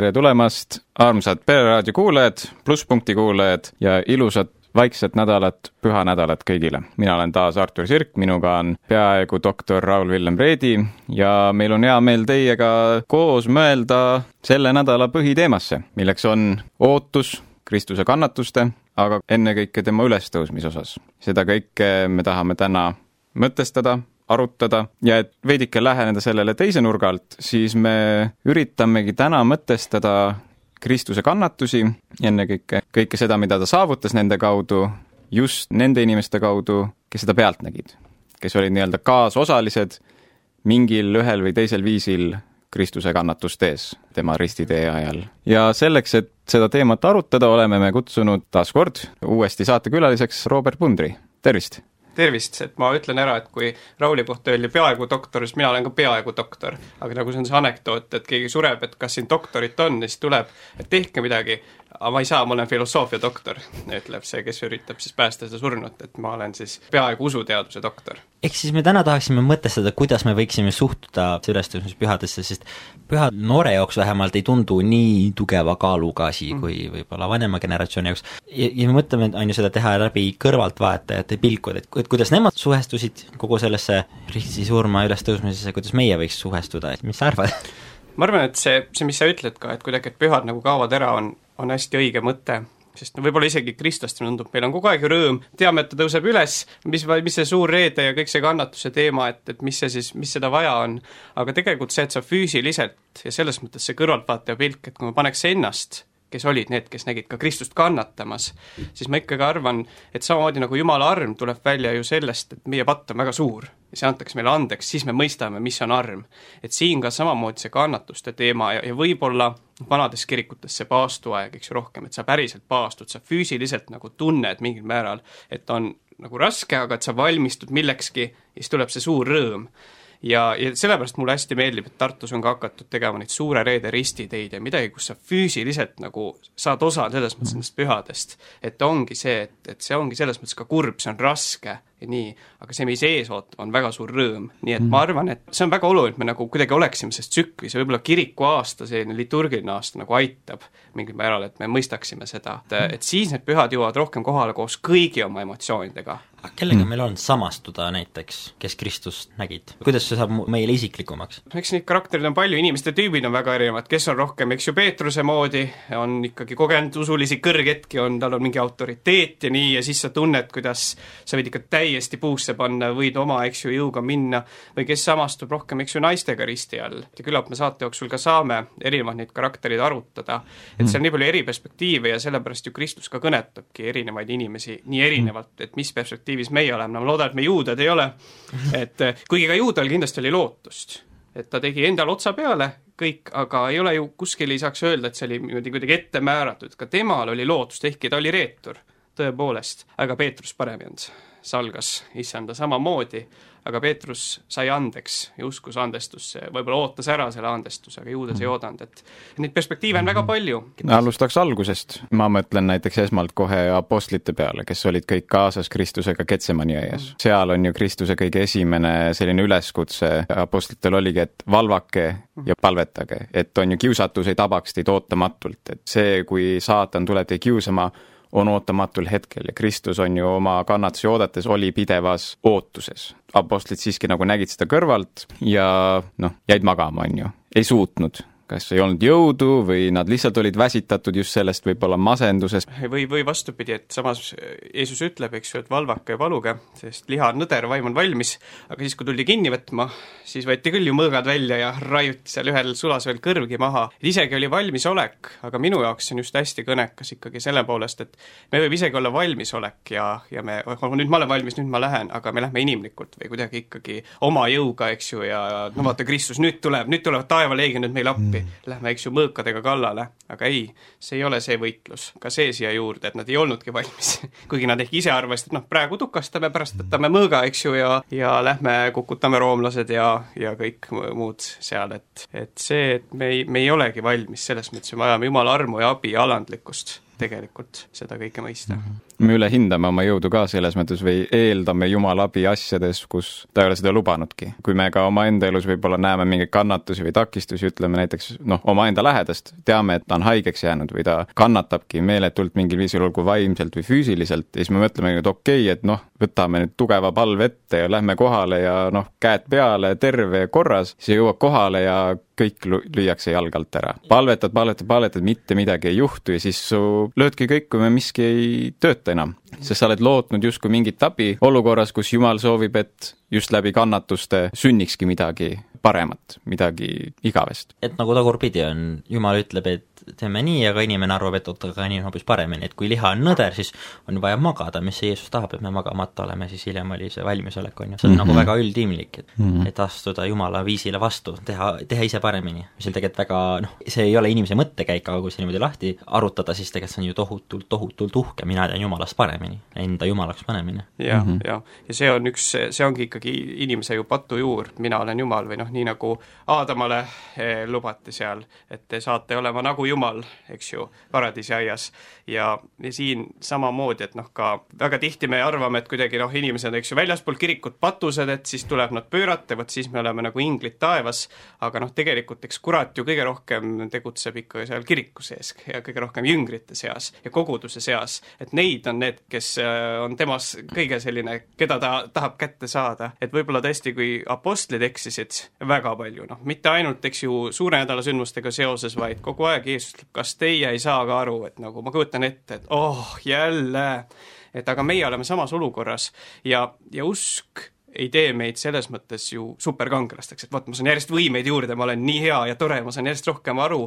tere tulemast, armsad Pereraadio kuulajad, plusspunkti kuulajad ja ilusat vaikset nädalat, pühanädalat kõigile. mina olen taas Artur Sirk, minuga on peaaegu doktor Raul-Villem Reedi ja meil on hea meel teiega koos mõelda selle nädala põhiteemasse, milleks on ootus Kristuse kannatuste, aga ennekõike tema ülestõusmise osas. seda kõike me tahame täna mõtestada, arutada ja et veidike läheneda sellele teise nurga alt, siis me üritamegi täna mõtestada Kristuse kannatusi, ennekõike kõike seda, mida ta saavutas nende kaudu, just nende inimeste kaudu, kes seda pealt nägid. kes olid nii-öelda kaasosalised mingil ühel või teisel viisil Kristuse kannatuste ees tema ristitee ajal. ja selleks, et seda teemat arutada, oleme me kutsunud taas kord uuesti saatekülaliseks Robert Pundri, tervist! Tervist, et ma ütlen ära, et kui Rauli kohta öeldi peaaegu doktor, siis mina olen ka peaaegu doktor. aga nagu see on see anekdoot, et keegi sureb, et kas siin doktorit on siis tuleb, et tehke midagi, aga ma ei saa, ma olen filosoofiadoktor, ütleb see, kes üritab siis päästa seda surnut, et ma olen siis peaaegu usuteaduse doktor. Ehk siis me täna tahaksime mõtestada, kuidas me võiksime suhtuda ülestõusmispühadesse, sest pühad noore jaoks vähemalt ei tundu nii tugeva kaaluga asi mm. kui võib-olla vanema generatsiooni jaoks. ja, ja me mõtleme, on ju, seda teha läbi kõrvaltvaatajate pilkud, et, et kuidas nemad suhestusid kogu sellesse Kristi surma ülestõusmisesse, kuidas meie võiks suhestuda, mis sa arvad? ma arvan, et see, see, mis sa ütled ka, et kuidagi, et pühad nagu kaovad ära, on, on hästi õige mõte, sest no võib-olla isegi kristlastele tundub, meil on kogu aeg rõõm, teame, et ta tõuseb üles, mis, mis see suur reede ja kõik see kannatuse teema, et, et mis see siis, mis seda vaja on, aga tegelikult see, et sa füüsiliselt ja selles mõttes see kõrvaltvaataja pilk, et kui ma paneks ennast kes olid need, kes nägid ka Kristust kannatamas, siis ma ikkagi arvan, et samamoodi nagu Jumala arm tuleb välja ju sellest, et meie patt on väga suur ja see antakse meile andeks, siis me mõistame, mis on arm. et siin ka samamoodi see kannatuste teema ja, ja võib-olla vanades kirikutes see paastuaeg, eks ju, rohkem, et sa päriselt paastud, sa füüsiliselt nagu tunned mingil määral, et on nagu raske, aga et sa valmistud millekski ja siis tuleb see suur rõõm ja, ja sellepärast mulle hästi meeldib, et Tartus on ka hakatud tegema neid Suure Reede ristiteid ja midagi, kus sa füüsiliselt nagu saad osa selles mõttes nendest pühadest. et ongi see, et, et see ongi selles mõttes ka kurb, see on raske ja nii, aga see, mis ees ootab, on väga suur rõõm. nii et mm. ma arvan, et see on väga oluline, et me nagu kuidagi oleksime selles tsüklis ja võib-olla kiriku aasta, selline liturgiline aasta nagu aitab mingil määral, et me mõistaksime seda, et, et siis need pühad jõuavad rohkem kohale koos kõigi oma emotsioonidega. kellega mm. meil on samastuda näiteks, kes Kristust nägid? kuidas see saab meile isiklikumaks? eks neid karaktereid on palju, inimeste tüübid on väga erinevad, kes on rohkem, eks ju, Peetruse moodi, on ikkagi kogenud usulisi kõrghetki, on, tal on mingi autoriteet ja nii, ja siis sa tunned, kuidas sa võid ikka täi-, täiesti puusse panna, võid oma, eks ju, jõuga minna, või kes samastub rohkem, eks ju, naistega risti all. ja küllap me saate jooksul ka saame erinevaid neid karaktereid arutada, et seal on nii palju eri perspektiive ja sellepärast ju Kristus ka kõnetabki erinevaid inimesi nii erinevalt, et mis perspektiivis meie oleme, no ma loodan, et me juudad ei ole, et kuigi ka juudal kindlasti oli lootust, et ta tegi endale otsa peale, kõik, aga ei ole ju, kuskil ei saaks öelda, et see oli niimoodi kuidagi ette määratud, ka temal oli lootust, ehkki ta oli reetur, tõepoolest, aga Peetrus parem ei olnud salgas issanda samamoodi, aga Peetrus sai andeks ja uskus andestusse, võib-olla ootas ära selle andestuse, aga Juudas ei mhm. oodanud, et neid perspektiive on väga palju. alustaks algusest, ma mõtlen näiteks esmalt kohe apostlite peale, kes olid kõik kaasas Kristusega Getsemani aias. Mhm. seal on ju Kristuse kõige esimene selline üleskutse apostlitel oligi, et valvake mhm. ja palvetage, et on ju kiusatus ei tabaks teid ootamatult, et see, kui saatan tuleb teid kiusama, on ootamatul hetkel ja Kristus on ju oma kannatusi oodates, oli pidevas ootuses. Apostlid siiski nagu nägid seda kõrvalt ja noh, jäid magama, on ju, ei suutnud kas ei olnud jõudu või nad lihtsalt olid väsitatud just sellest võib-olla masendusest. või, või vastupidi, et samas Jeesus ütleb, eks ju, et valvake ja valuge, sest liha on nõder, vaim on valmis, aga siis, kui tuldi kinni võtma, siis võeti küll ju mõõgad välja ja raiuti seal ühel sulasööl kõrvgi maha. isegi oli valmisolek, aga minu jaoks see on just hästi kõnekas ikkagi selle poolest, et me võib isegi olla valmisolek ja, ja me, oh, nüüd ma olen valmis, nüüd ma lähen, aga me lähme inimlikult või kuidagi ikkagi oma jõuga, eks ju, ja no vaata, Kristus nüüd tuleb, nüüd tulevad taevaleegionid meile appi appi, lähme, eks ju, mõõkadega kallale, aga ei, see ei ole see võitlus. ka see siia juurde, et nad ei olnudki valmis. Kuigi nad ehk ise arvasid, et noh, praegu tukastame, pärast võtame mõõga, eks ju, ja, ja lähme kukutame roomlased ja, ja kõik muud seal, et, et see, et me ei, me ei olegi valmis, selles mõttes me vajame Jumala armu ja abi ja alandlikkust tegelikult seda kõike mõista mm. -hmm me ülehindame oma jõudu ka selles mõttes või eeldame Jumala abi asjades, kus ta ei ole seda lubanudki. kui me ka omaenda elus võib-olla näeme mingeid kannatusi või takistusi, ütleme näiteks noh, omaenda lähedast, teame, et ta on haigeks jäänud või ta kannatabki meeletult mingil viisil, olgu vaimselt või füüsiliselt, ja siis me mõtleme, et okei okay,, et noh, võtame nüüd tugeva palve ette ja lähme kohale ja noh, käed peale, terve ja korras, siis jõuab kohale ja kõik lüüakse jalge alt ära. palvetad, palvetad, palvetad, mitte midagi ei juhtu ja siis su löödki kõikuma, miski ei tööta enam. sest sa oled lootnud justkui mingit abi olukorras, kus Jumal soovib, et just läbi kannatuste sünnikski midagi paremat, midagi igavest. et nagu tagurpidi on, Jumal ütleb, et teeme nii, aga inimene arvab, et oot, aga nii on hoopis paremini, et kui liha on nõder, siis on vaja magada, mis see Jeesus tahab, et me magamata oleme, siis hiljem oli see valmisolek, on ju, see on mm -hmm. nagu mhm. väga üldimlik, et mm, -hmm. et astuda Jumala viisile vastu, teha, teha ise paremini, mis on tegelikult väga noh, see ei ole inimese mõttekäik, aga kui see niimoodi lahti arutada, siis tegelikult see on ju tohutult, tohutult uhke, mina tean Jumalast paremini, enda Jumalaks panemini. jah mm -hmm., jah, ja see on üks, see ongi ikkagi inimese ju patujuur, mina olen Jumal või noh, nii nagu Aadamale eh, lubati seal, et te saate olema nagu Jumal, eks ju, paradiisiaias. ja, ja siin samamoodi, et noh, ka väga tihti me arvame, et kuidagi noh, inimesed, eks ju, väljaspool kirikut patused, et siis tuleb nad pöörata, vot siis me oleme nagu inglid taevas, aga noh, tegelikult eks kurat ju kõige rohkem tegutseb ikka seal kiriku sees ja kõige rohkem jüngrite seas ja koguduse seas, et neid on need, kes äh, on temas kõige selline, keda ta tahab kätte saada, et võib-olla tõesti, kui apostlid eksisid väga palju, noh, mitte ainult, eks ju, suure nädala sündmustega seoses, vaid kogu aeg Jeesus ütleb, kas teie ei saa ka aru, et nagu ma kujutan ette, et oh, jälle, et aga meie oleme samas olukorras ja, ja usk ei tee meid selles mõttes ju superkangelasteks, et vot, ma saan järjest võimeid juurde, ma olen nii hea ja tore, ma saan järjest rohkem aru,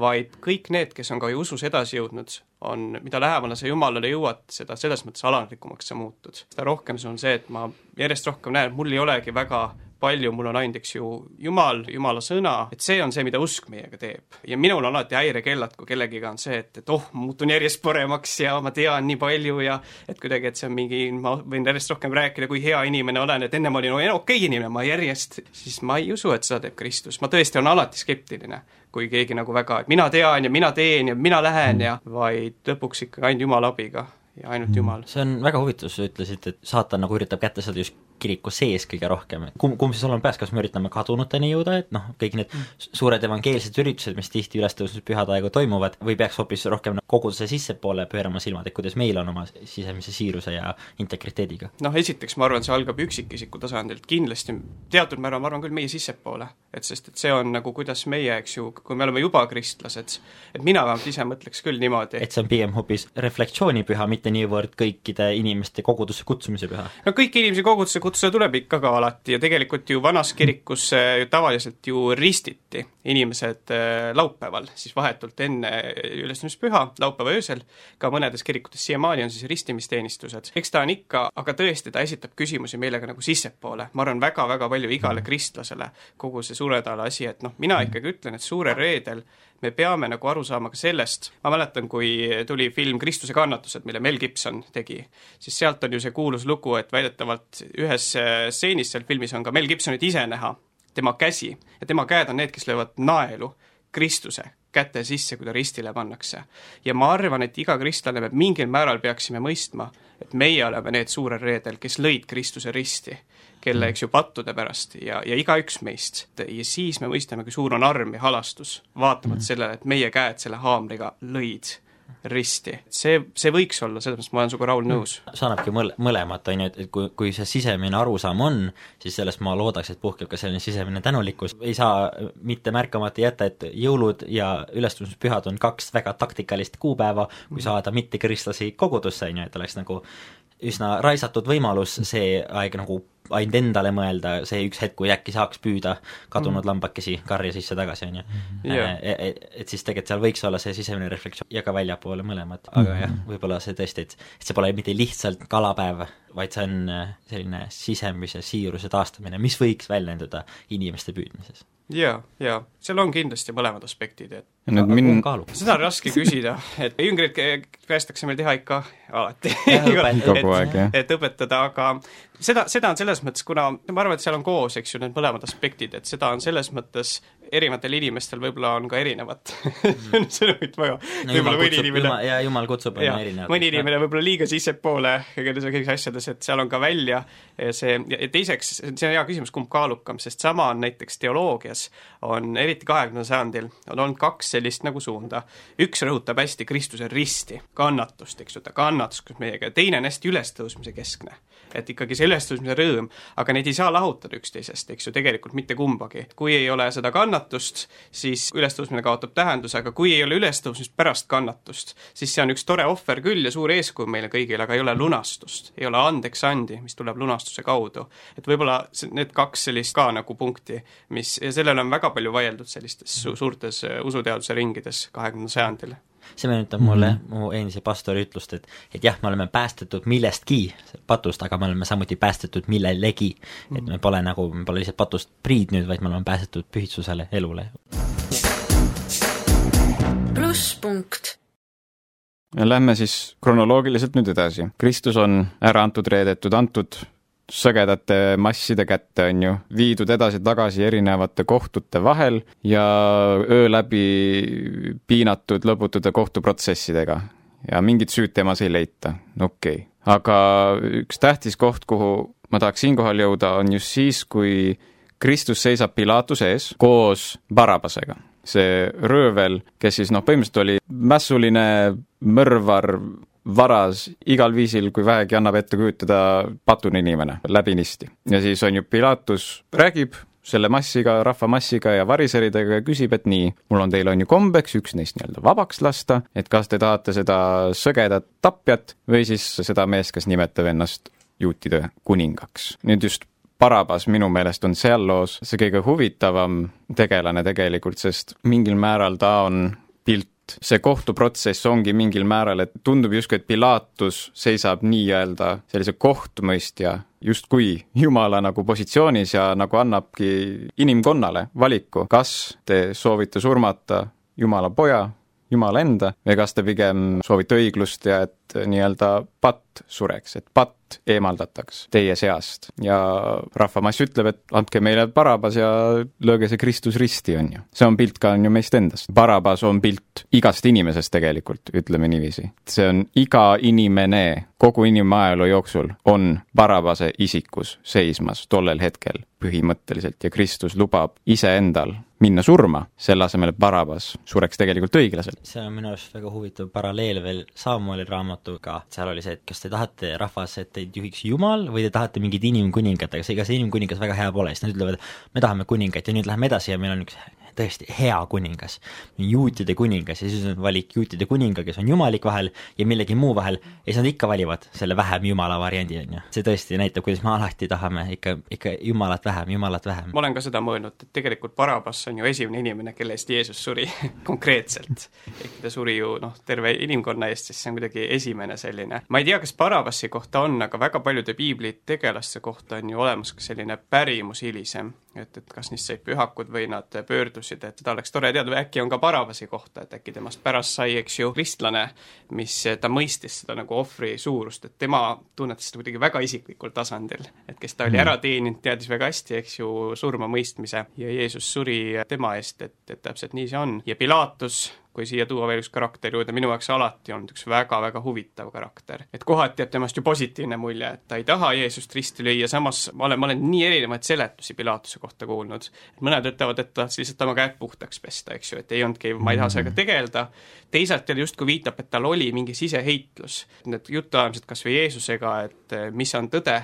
vaid kõik need, kes on ka ju usus edasi jõudnud, on, mida lähemale sa Jumalale jõuad, seda selles mõttes alandlikumaks sa muutud. seda rohkem sul on see, et ma järjest rohkem näen, et mul ei olegi väga palju mul on ainult, eks ju, Jumal, Jumala sõna, et see on see, mida usk meiega teeb. ja minul on alati häirekellad, kui kellegiga on see, et, et oh, muutun järjest paremaks ja ma tean nii palju ja et kuidagi, et see on mingi, ma võin järjest rohkem rääkida, kui hea inimene olen, et enne ma olin no, okei okay inimene, ma järjest, siis ma ei usu, et seda teeb Kristus, ma tõesti olen alati skeptiline kui keegi nagu väga, et mina tean ja mina teen ja mina lähen ja vaid lõpuks ikkagi ainult Jumala abiga ja ainult mm. Jumal. see on väga huvitav, sa ütlesid, et saatan nagu üritab kätte saada just kiriku sees kõige rohkem, kumb, kumb siis olema peaks, kas me üritame kadunuteni jõuda, et noh, kõik need suured evangeelsed üritused, mis tihti ülestõusmispühade aegu toimuvad, või peaks hoopis rohkem koguduse sissepoole pöörama silmad, et kuidas meil on oma sisemise siiruse ja integriteediga? noh, esiteks ma arvan, see algab üksikisiku tasandilt, kindlasti teatud määral ma arvan küll meie sissepoole, et sest et see on nagu kuidas meie, eks ju, kui me oleme juba kristlased, et mina vähemalt ise mõtleks küll niimoodi et see on pigem hoopis reflektsioonipüha, mitte mitte niivõrd kõikide inimeste kogudusse kutsumise püha? no kõiki inimesi kogudusse kutsuda tuleb ikka ka alati ja tegelikult ju vanas kirikus ju tavaliselt ju ristiti inimesed äh, laupäeval, siis vahetult enne ülestõusmispüha, laupäeva öösel, ka mõnedes kirikutes siiamaani on siis ristimisteenistused. eks ta on ikka, aga tõesti, ta esitab küsimusi meile ka nagu sissepoole, ma arvan väga,, väga-väga palju igale kristlasele, kogu see suure nädala asi, et noh, mina ikkagi ütlen, et suurel reedel me peame nagu aru saama ka sellest, ma mäletan, kui tuli film Kristuse kannatused, mille Mel Gibson tegi, siis sealt on ju see kuulus lugu, et väidetavalt ühes stseenis seal filmis on ka Mel Gibsonit ise näha, tema käsi, ja tema käed on need, kes löövad naelu Kristuse käte sisse, kui ta ristile pannakse. ja ma arvan, et iga kristlane me mingil määral peaksime mõistma, et meie oleme need suurel reedel, kes lõid Kristuse risti kelle, eks ju, pattude pärast ja, ja igaüks meist. ja siis me mõistame, kui suur on arm ja halastus, vaatamata mm. sellele, et meie käed selle haamriga lõid risti. see, see võiks olla, selles mõttes ma olen sinuga, Raul, nõus. see annabki mõle-, mõlemat, on ju, et, et kui, kui see sisemine arusaam on, siis sellest ma loodaks, et puhkeb ka selline sisemine tänulikkus, ei saa mitte märkamata jätta, et jõulud ja ülestõusmispühad on kaks väga taktikalist kuupäeva, kui mm. saada mittekristlasi kogudusse, on ju, et oleks nagu üsna raisatud võimalus see aeg nagu ainult endale mõelda, see üks hetk, kui äkki saaks püüda kadunud mm. lambakesi karja sisse tagasi, on ju. Mm-hmm. E, e, et siis tegelikult seal võiks olla see sisemine reflektsioon ja ka väljapoole mõlemad, aga mm. jah, võib-olla see tõesti, et et see pole mitte lihtsalt kalapäev, vaid see on äh, selline sisemise siiruse taastamine, mis võiks väljenduda inimeste püüdmises jaa, jaa, seal on kindlasti mõlemad aspektid, et ja nüüd min- seda on raske küsida, et jüngreid kä- käestakse meil teha ikka alati. Kogu aeg, jah. et õpetada, aga seda, seda on selles mõttes, kuna ma arvan, et seal on koos, eks ju, need mõlemad aspektid, et seda on selles mõttes erinevatel inimestel võib-olla on ka erinevat sõnumit vaja. no võib-olla mõni inimene jumal, ja jumal kutsub, on erinev. mõni inimene võib-olla liiga sissepoole kõigis asjades, et seal on ka välja see, ja teiseks, see on hea küsimus, kumb kaalukam, sest sama on näiteks teoloogias, on eriti kahekümnendal sajandil, on olnud kaks sellist nagu suunda. üks rõhutab hästi Kristuse risti, kannatust, eks ju, ta kannatas koos meiega teine on hästi ülestõusmise keskne. et ikkagi see ülestõusmise rõõm, aga neid ei saa lahutada üksteisest, eks ju, tegelikult mitte kumbagi. kui ei ole seda kannatust, siis ülestõusmine kaotab tähenduse, aga kui ei ole ülestõusmist pärast kannatust, siis see on üks tore ohver küll ja suur eeskuju meile kõigile, aga ei ole lunastust, ei ole andeks andi, mis tuleb lunastuse kaudu. et võib-olla need kaks sellist ka nagu punkti, mis, ja sellele on väga palju vaieldud sellistes su suurtes äh, usuteaduse ringides kahekümnendal sajandil see meenutab mulle Mhm. mm -hmm. mu eelmise pastori ütlust, et et jah, me oleme päästetud millestki patust, aga me oleme samuti päästetud millelegi. et me pole nagu, me pole lihtsalt patust priidnud, vaid me oleme päästetud pühitsusele, elule. plusspunkt Lähme siis kronoloogiliselt nüüd edasi. Kristus on ära antud, reedetud, antud sõgedate masside kätte, on ju, viidud edasi-tagasi erinevate kohtute vahel ja öö läbi piinatud lõbutute kohtuprotsessidega. ja mingit süüd temas ei leita, okei okay. aga üks tähtis koht, kuhu ma tahaks siinkohal jõuda, on just siis, kui Kristus seisab Pilatuse ees koos Barabasega see röövel, kes siis noh, põhimõtteliselt oli mässuline, mõrvar, varas, igal viisil, kui vähegi annab ette kujutada, patune inimene, läbinisti. ja siis on ju Pilatus räägib selle massiga, rahvamassiga ja variseridega ja küsib, et nii, mul on teil on ju kombeks üks neist nii-öelda vabaks lasta, et kas te tahate seda sõgedat tapjat või siis seda meest, kes nimetab ennast juutide kuningaks. nüüd just Barabas minu meelest on seal loos see kõige huvitavam tegelane tegelikult, sest mingil määral ta on pilt, see kohtuprotsess ongi mingil määral, et tundub justkui, et Pilatus seisab nii-öelda sellise kohtumõistja justkui Jumala nagu positsioonis ja nagu annabki inimkonnale valiku, kas te soovite surmata Jumala poja, Jumala enda, või kas te pigem soovite õiglust ja et nii-öelda patt sureks, et patt eemaldataks teie seast. ja rahvamass ütleb, et andke meile Barabas ja lööge see Kristus risti, on ju. see on pilt ka on ju meist endast. Barabas on pilt igast inimesest tegelikult, ütleme niiviisi. see on iga inimene kogu inimajaloo jooksul on Barabase isikus seismas tollel hetkel põhimõtteliselt ja Kristus lubab iseendal minna surma, selle asemel, et Barabas sureks tegelikult õiglaselt. see on minu arust väga huvitav paralleel veel Samueli raamatuga, seal oli see, et kas te tahate rahvas, et teid juhiks Jumal või te tahate mingit inimkuningat, aga see, ega see inimkuningas väga hea pole, siis nad ütlevad, me tahame kuningat ja nüüd läheme edasi ja meil on üks tõesti hea kuningas, juutide kuningas ja siis on valik juutide kuninga, kes on jumalik vahel ja millegi muu vahel ja siis nad ikka valivad selle vähem jumala variandi, on ju. see tõesti näitab, kuidas me alati tahame ikka, ikka jumalat vähem, jumalat vähem. ma olen ka seda mõelnud, et tegelikult Barabas on ju esimene inimene, kelle eest Jeesus suri konkreetselt. ehkki ta suri ju noh, terve inimkonna eest, siis see on kuidagi esimene selline. ma ei tea, kas Barabasi kohta on, aga väga paljude piibli tegelaste kohta on ju olemas ka selline pärimus hilisem, et, et kas neist said pühakud või nad pöördusid, et seda oleks tore teada või äkki on ka Barabasi kohta, et äkki temast pärast sai, eks ju, kristlane, mis ta mõistis seda nagu ohvri suurust, et tema tunnetas seda kuidagi väga isiklikul tasandil. et kes ta oli ära teeninud, teadis väga hästi, eks ju, surmamõistmise ja Jeesus suri tema eest, et, et täpselt nii see on. ja Pilatus, kui siia tuua veel üks karakter juurde, minu jaoks alati olnud üks väga-väga huvitav karakter. et kohati jääb temast ju positiivne mulje, et ta ei taha Jeesust risti lüüa, samas ma olen, ma olen nii erinevaid seletusi Pilatuse kohta kuulnud. et mõned ütlevad, et ta tahtis lihtsalt oma käed puhtaks pesta, eks ju, et ei olnudki, ma ei taha sellega tegeleda, teisalt jälle justkui viitab, et tal oli mingi siseheitlus. Need jutuajamised kas või Jeesusega, et mis on tõde,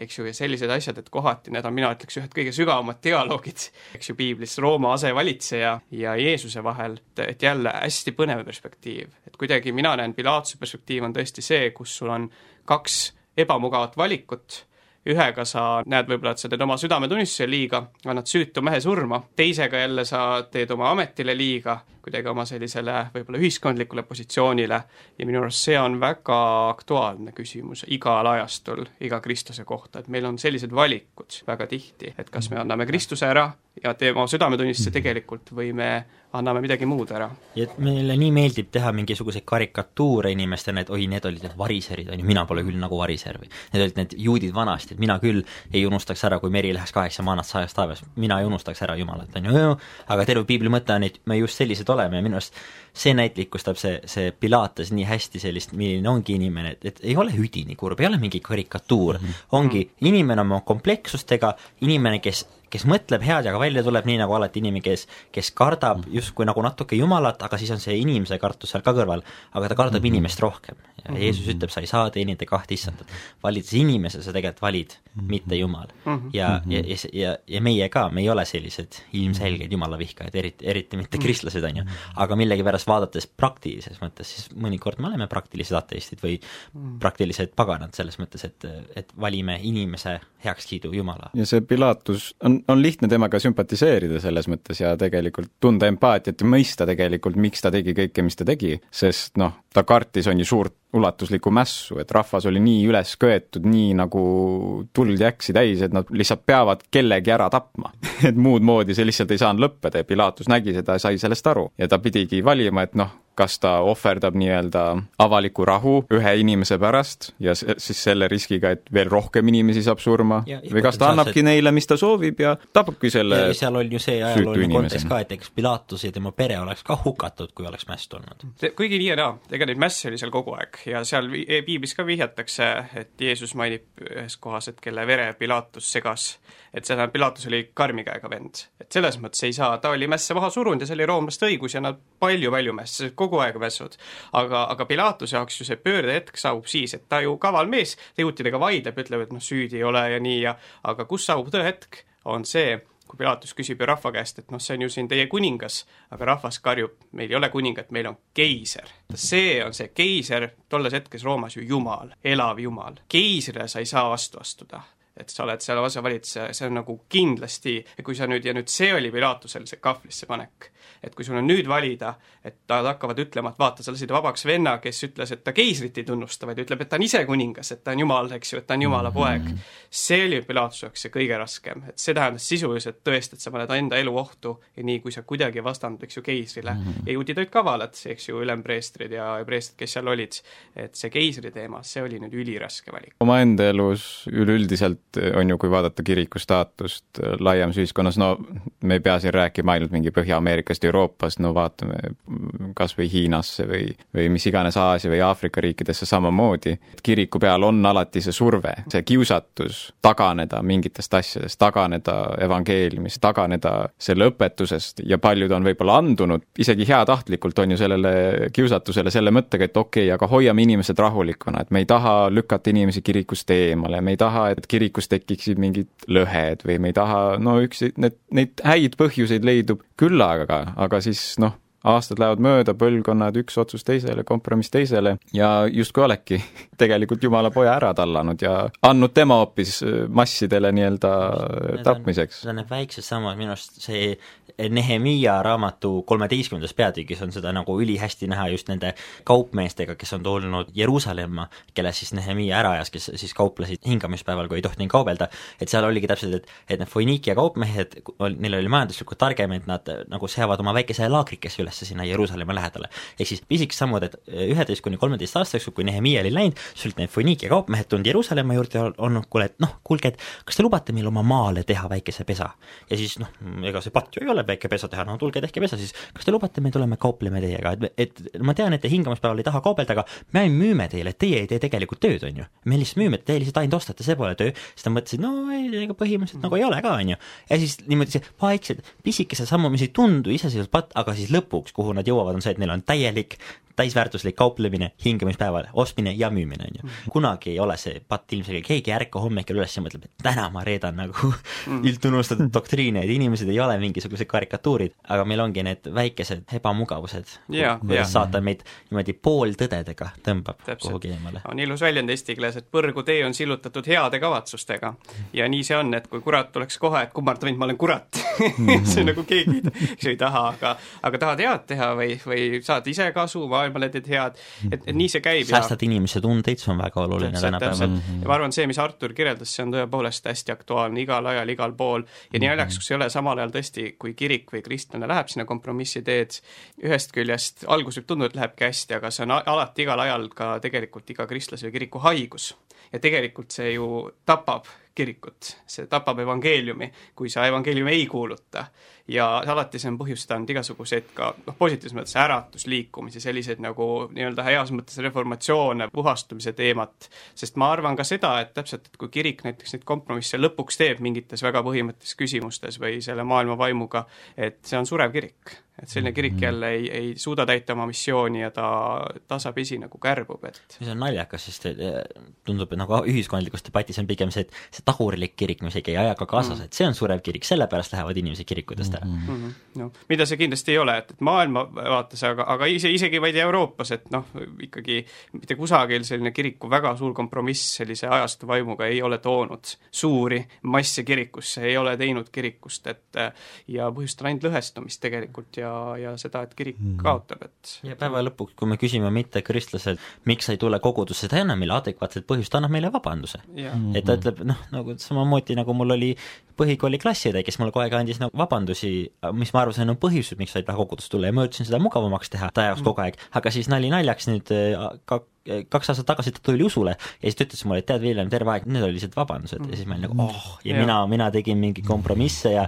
eks ju, ja sellised asjad, et kohati need on, mina ütleks, ühed kõige sügavamad dialoogid, eks ju, piiblis Rooma asevalitseja ja Jeesuse vahel, et jälle hästi põnev perspektiiv. et kuidagi mina näen, Pilatuse perspektiiv on tõesti see, kus sul on kaks ebamugavat valikut, ühega sa näed võib-olla, et sa teed oma südametunnistusele liiga, annad süütu mehe surma, teisega jälle sa teed oma ametile liiga, kuidagi oma sellisele võib-olla ühiskondlikule positsioonile. Ja minu arust see on väga aktuaalne küsimus igal ajastul, iga kristlase kohta, et meil on sellised valikud väga tihti, et kas me anname Kristuse ära ja teeme südametunnistuse tegelikult või me anname midagi muud ära. ja et meile nii meeldib teha mingisuguseid karikatuure inimestena, et oi, need olid need variserid, on ju, mina pole küll nagu variser või need olid need juudid vanasti, et mina küll ei unustaks ära, kui meri läheks kaheksa maanat sajast taevas, mina ei unustaks ära Jumalat, on ju, aga terve piibli mõte on, et me just sellised oleme ja minu arust see näitlikustab see, see Pilatus nii hästi sellist, milline ongi inimene, et, et ei ole üdini kurb, ei ole mingi karikatuur mm, -hmm. ongi inimene oma komplekssustega, inimene, kes kes mõtleb head ja ka välja tuleb, nii nagu alati inimene, kes, kes kardab justkui nagu natuke Jumalat, aga siis on see inimese kartus seal ka kõrval, aga ta kardab mm -hmm. inimest rohkem. ja mm -hmm. Jeesus ütleb, sa ei saa teenida kahte issandat. valides inimese, sa tegelikult valid mm, -hmm. mitte Jumal mm. -hmm. ja, ja, ja, ja, ja meie ka, me ei ole sellised ilmselged Jumala vihkajad, eriti, eriti mitte kristlased, on ju, aga millegipärast vaadates praktilises mõttes, siis mõnikord me oleme praktilised ateistid või praktilised paganad selles mõttes, et, et valime inimese heakskiidu Jumala. ja see Pilatus on on, lihtne temaga sümpatiseerida selles mõttes ja tegelikult tunda empaatiat ja mõista tegelikult, miks ta tegi kõike, mis ta tegi, sest noh, ta kartis, on ju, suurt ulatuslikku mässu, et rahvas oli nii üles köetud, nii nagu tuld jäksi täis, et nad lihtsalt peavad kellegi ära tapma et muud moodi see lihtsalt ei saanud lõppeda ja Pilatus nägi seda ja sai sellest aru. ja ta pidigi valima, et noh, kas ta ohverdab nii-öelda avaliku rahu ühe inimese pärast ja siis selle riskiga, et veel rohkem inimesi saab surma, või kas ta annabki neile, mis ta soovib ja tapabki selle ja seal on ju see ajalooline kontekst ka, et eks Pilatus ja tema pere oleks ka hukatud, kui oleks mäss tulnud. kuigi nii ja naa, ega neid mässe oli seal kogu aeg ja seal piiblis ka vihjatakse, et Jeesus mainib ühes kohas, et kelle vere Pilatus segas et tähendab, Pilatus oli karmi käega vend. et selles mõttes ei saa, ta oli mässe maha surunud ja see oli roomlaste õigus ja nad palju-palju mässasid, kogu aeg mässud. aga, aga Pilatuse jaoks ju see pöördehetk saabub siis, et ta ju kaval mees, ta juutidega vaidleb, ütleb, et noh, süüdi ei ole ja nii ja aga kus saabub tõehetk, on see, kui Pilatus küsib ju rahva käest, et noh, see on ju siin teie kuningas, aga rahvas karjub, meil ei ole kuningat, meil on keiser. see on see keiser, tolles hetkes Roomas ju Jumal, elav Jumal. keisrile sa ei saa vastu astuda et sa oled seal osavalitseja, see on nagu kindlasti, kui sa nüüd, ja nüüd see oli Pilatusel see kahvlisse panek. et kui sul on nüüd valida, et nad hakkavad ütlema, et vaata, sa lasid vabaks venna, kes ütles, et ta keisrit ei tunnusta, vaid ütleb, et ta on ise kuningas, et ta on jumal, eks ju, et ta on jumala poeg. see oli Pilatuse jaoks see kõige raskem, et see tähendas sisuliselt tõesti, et sa paned enda elu ohtu ja nii, kui sa kuidagi vastandud, eks ju, keisrile ja juudid olid kavalad, eks ju, ülempreestrid ja preestrid, kes seal olid, et see keisri teema, see oli nüüd üliraske valik. omaenda elus üleüldiselt et on ju, kui vaadata kiriku staatust äh, laiemas ühiskonnas, no me ei pea siin rääkima ainult mingi Põhja-Ameerikast, Euroopast, no vaatame kas või Hiinasse või, või mis iganes Aasia või Aafrika riikidesse samamoodi. kiriku peal on alati see surve, see kiusatus taganeda mingitest asjadest, taganeda evangeeliumist, taganeda selle õpetusest ja paljud on võib-olla andunud, isegi heatahtlikult on ju sellele kiusatusele selle mõttega, et okei okay,, aga hoiame inimesed rahulikuna, et me ei taha lükata inimesi kirikust eemale, me ei taha, et kirikus kus tekiksid mingid lõhed või me ei taha, no üks, need, neid häid põhjuseid leidub küllaga, aga siis noh, aastad lähevad mööda, põlvkonnad, üks otsus teisele, kompromiss teisele ja justkui olekski tegelikult Jumala poja ära tallanud ja andnud tema hoopis massidele nii-öelda tapmiseks. Need on need väiksed sammud, minu arust see Nehemiia raamatu kolmeteistkümnendas peatükis on seda nagu ülihästi näha just nende kaupmeestega, kes on tulnud Jeruusalemma, kelle siis Nehemiia ära ajas, kes siis kauplesid hingamispäeval, kui ei tohtinud kaubelda, et seal oligi täpselt, et, et need Foiniikia kaupmehed, neil oli majanduslikult targem, et nad nagu seavad oma väikese laagrikese üles sinna Jeruusalemma lähedale. ehk siis pisikesed sammud, et üheteist kuni kolmeteist aastaks, kui Nehemiia oli läinud, siis olid need Foiniikia kaupmehed tulnud Jeruusalemma juurde ja olnud, kuule, et noh, kuulge, et kas te lubate meil oma maale teha väikese pesa? ja siis noh, ega see patt ju ei ole väike pesa teha, no tulge tehke pesa siis, kas te lubate, me tuleme kaupleme teiega, et, et ma tean, et te hingamispäeval ei taha kaubelda, aga me müüme teile, teie ei tee tegelikult tööd, on ju. me lihtsalt müüme, te lihtsalt ainult ostate, see pole töö, siis ta mõtles, et no ei, ega põhimõtteliselt nagu ei ole ka, on ju. ja siis niimoodi see vaiksed, pisikesed sammud, mis ei tundu iseseisvalt patt, aga siis lõpuks, kuhu nad jõuavad, on see, et neil on täielik täisväärtuslik kauplemine, hingamispäeval, ostmine ja müümine, on ju. Mhm. kunagi ei ole see patt ilmselge, keegi ei ärka hommikul üles ja mõtleb, et täna ma reedan nagu mm. üldtunnustatud doktriine, et inimesed ei ole mingisugused karikatuurid, aga meil ongi need väikesed ebamugavused, kuidas saatan meid niimoodi pooltõdedega tõmbab Täpselt. kuhugi eemale. on ilus väljend eesti keeles, et põrgutee on sillutatud heade kavatsustega. ja nii see on, et kui kurat tuleks kohe, et kummarda mind, ma olen kurat see nagu keegi, ei taha, aga aga tahad head teha või, või saad ise kasu, ma maailmale teed head, et, et nii see käib säästad ja... inimese tundeid, see on väga oluline tänapäeval. ja ma arvan, see, mis Artur kirjeldas, see on tõepoolest hästi aktuaalne igal ajal, igal pool ja nii naljakas, kus ei ole samal ajal tõesti, kui kirik või kristlane läheb sinna kompromissi teed, ühest küljest algus võib tunduda, et lähebki hästi, aga see on alati igal ajal ka tegelikult iga kristlase või kiriku haigus. ja tegelikult see ju tapab kirikut, see tapab evangeeliumi, kui sa evangeeliumi ei kuuluta. Ja alati see on põhjustanud igasuguseid ka noh, positiivses mõttes äratusliikumisi, selliseid nagu nii-öelda heas mõttes reformatsioone, puhastumise teemat, sest ma arvan ka seda, et täpselt, et kui kirik näiteks neid kompromisse lõpuks teeb mingites väga põhimõttelistes küsimustes või selle maailma vaimuga, et see on surev kirik et selline kirik mhm. jälle ei, ei suuda täita oma missiooni ja ta tasapisi nagu kärbub, et see on naljakas, sest eh, tundub, et nagu ühiskondlikus debatis on pigem see, et see tagurlik kirik, mis ei käi ajaga kaasas mm., et see on surev kirik, sellepärast lähevad inimesed kirikutest ära mm. -hmm. no mida see kindlasti ei ole, et, et maailma vaates, aga, aga ise, isegi vaid Euroopas, et noh, ikkagi mitte kusagil selline kiriku väga suur kompromiss sellise ajastu vaimuga ei ole toonud suuri masse kirikusse, ei ole teinud kirikust, et ja põhjustab ainult lõhestumist tegelikult ja ja seda, et kirik mm. kaotab, et ja päeva lõpuks, kui me küsime mittekristlaselt, miks sa ei tule kogudusse, ei meile adekvaatset põhjust, annab meile vabanduse. et ta ütleb, noh, nagu samamoodi, nagu mul oli põhikooli klassiõde, kes mulle kogu aeg andis nagu vabandusi, mis ma arvasin, on põhjused, miks sa ei taha kogudusse tulla ja ma üritasin seda mugavamaks teha ta jaoks mm. kogu aeg, aga siis nali naljaks nüüd ka kaks aastat tagasi ta tuli usule ja siis ta ütles mulle, et tead, Villem, terve aeg, need olid lihtsalt vabandused. Ja siis ma olin nagu oh, ja, ja mina, mina tegin mingi kompromisse ja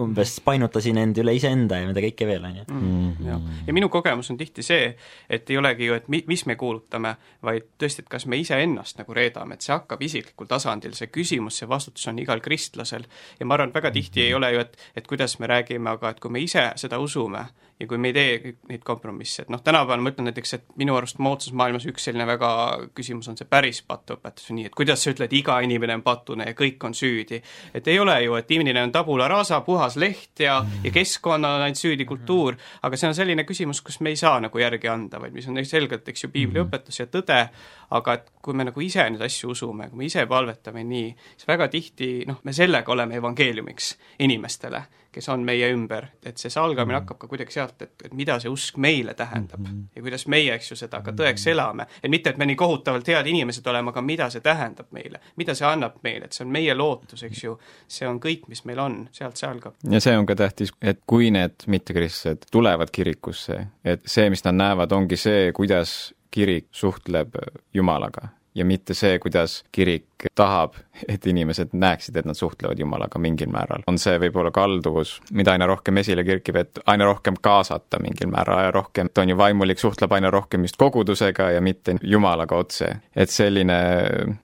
umbes painutasin end üle iseenda ja mida kõike veel, on ju. Mm, ja minu kogemus on tihti see, et ei olegi ju, et mi-, mis me kuulutame, vaid tõesti, et kas me iseennast nagu reedame, et see hakkab isiklikul tasandil, see küsimus, see vastutus on igal kristlasel. Ja ma arvan, et väga tihti ei ole ju, et, et kuidas me räägime, aga et kui me ise seda usume ja kui me ei tee neid kompromisse, et noh, tänapäeval ma ütlen näiteks, et minu arust moodsas maailmas üks selline väga küsimus on see päris patuõpetus, nii et kuidas sa ütled, iga inimene on patune ja kõik on süüdi. et ei ole ju, et inimene on tabula rasa, puhas leht ja, ja keskkonnal on ainult süüdi kultuur, aga see on selline küsimus, kus me ei saa nagu järgi anda, vaid mis on selgelt, eks ju, piibliõpetus ja tõde, aga et kui me nagu ise neid asju usume, kui me ise palvetame nii, siis väga tihti noh, me sellega oleme evangeeliumiks inimestele kes on meie ümber, et see salgamine mm. hakkab ka kuidagi sealt, et, et mida see usk meile tähendab mm -hmm. ja kuidas meie, eks ju, seda ka tõeks elame. et mitte, et me nii kohutavalt head inimesed oleme, aga mida see tähendab meile, mida see annab meile, et see on meie lootus, eks ju, see on kõik, mis meil on, sealt see algab. ja see on ka tähtis, et kui need mittekristlased tulevad kirikusse, et see, mis nad näevad, ongi see, kuidas kirik suhtleb Jumalaga ja mitte see, kuidas kirik tahab, et inimesed näeksid, et nad suhtlevad Jumalaga mingil määral. on see võib-olla kalduvus, mida aina rohkem esile kerkib, et aina rohkem kaasata mingil määral, aina rohkem, on ju, vaimulik suhtleb aina rohkem just kogudusega ja mitte Jumalaga otse. et selline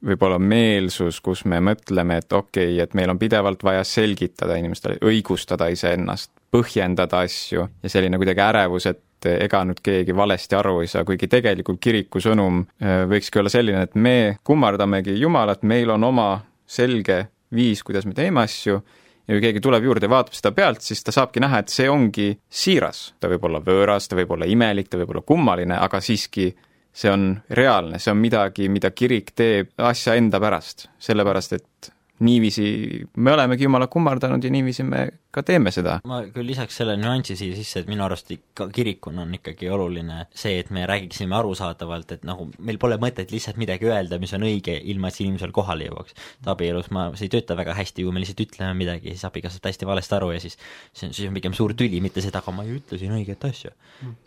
võib-olla meelsus, kus me mõtleme, et okei okay,, et meil on pidevalt vaja selgitada inimestele, õigustada iseennast, põhjendada asju ja selline kuidagi ärevus, et et ega nüüd keegi valesti aru ei saa, kuigi tegelikult kiriku sõnum äh, võikski olla selline, et me kummardamegi Jumalat, meil on oma selge viis, kuidas me teeme asju, ja kui keegi tuleb juurde ja vaatab seda pealt, siis ta saabki näha, et see ongi siiras. ta võib olla võõras, ta võib olla imelik, ta võib olla kummaline, aga siiski see on reaalne, see on midagi, mida kirik teeb asja enda pärast, sellepärast et niiviisi me olemegi Jumalat kummardanud ja niiviisi me ka teeme seda. ma küll lisaks selle nüansi siia sisse, et minu arust ikka kirikuna on ikkagi oluline see, et me räägiksime arusaadavalt, et nagu meil pole mõtet lihtsalt midagi öelda, mis on õige, ilma et see inimesel kohale jõuaks. et abielus ma, see ei tööta väga hästi, kui me lihtsalt ütleme midagi, siis abikaasa saab hästi valesti aru ja siis see on, siis on pigem suur tüli, mitte seda, aga ma ju ütlesin õiget asja.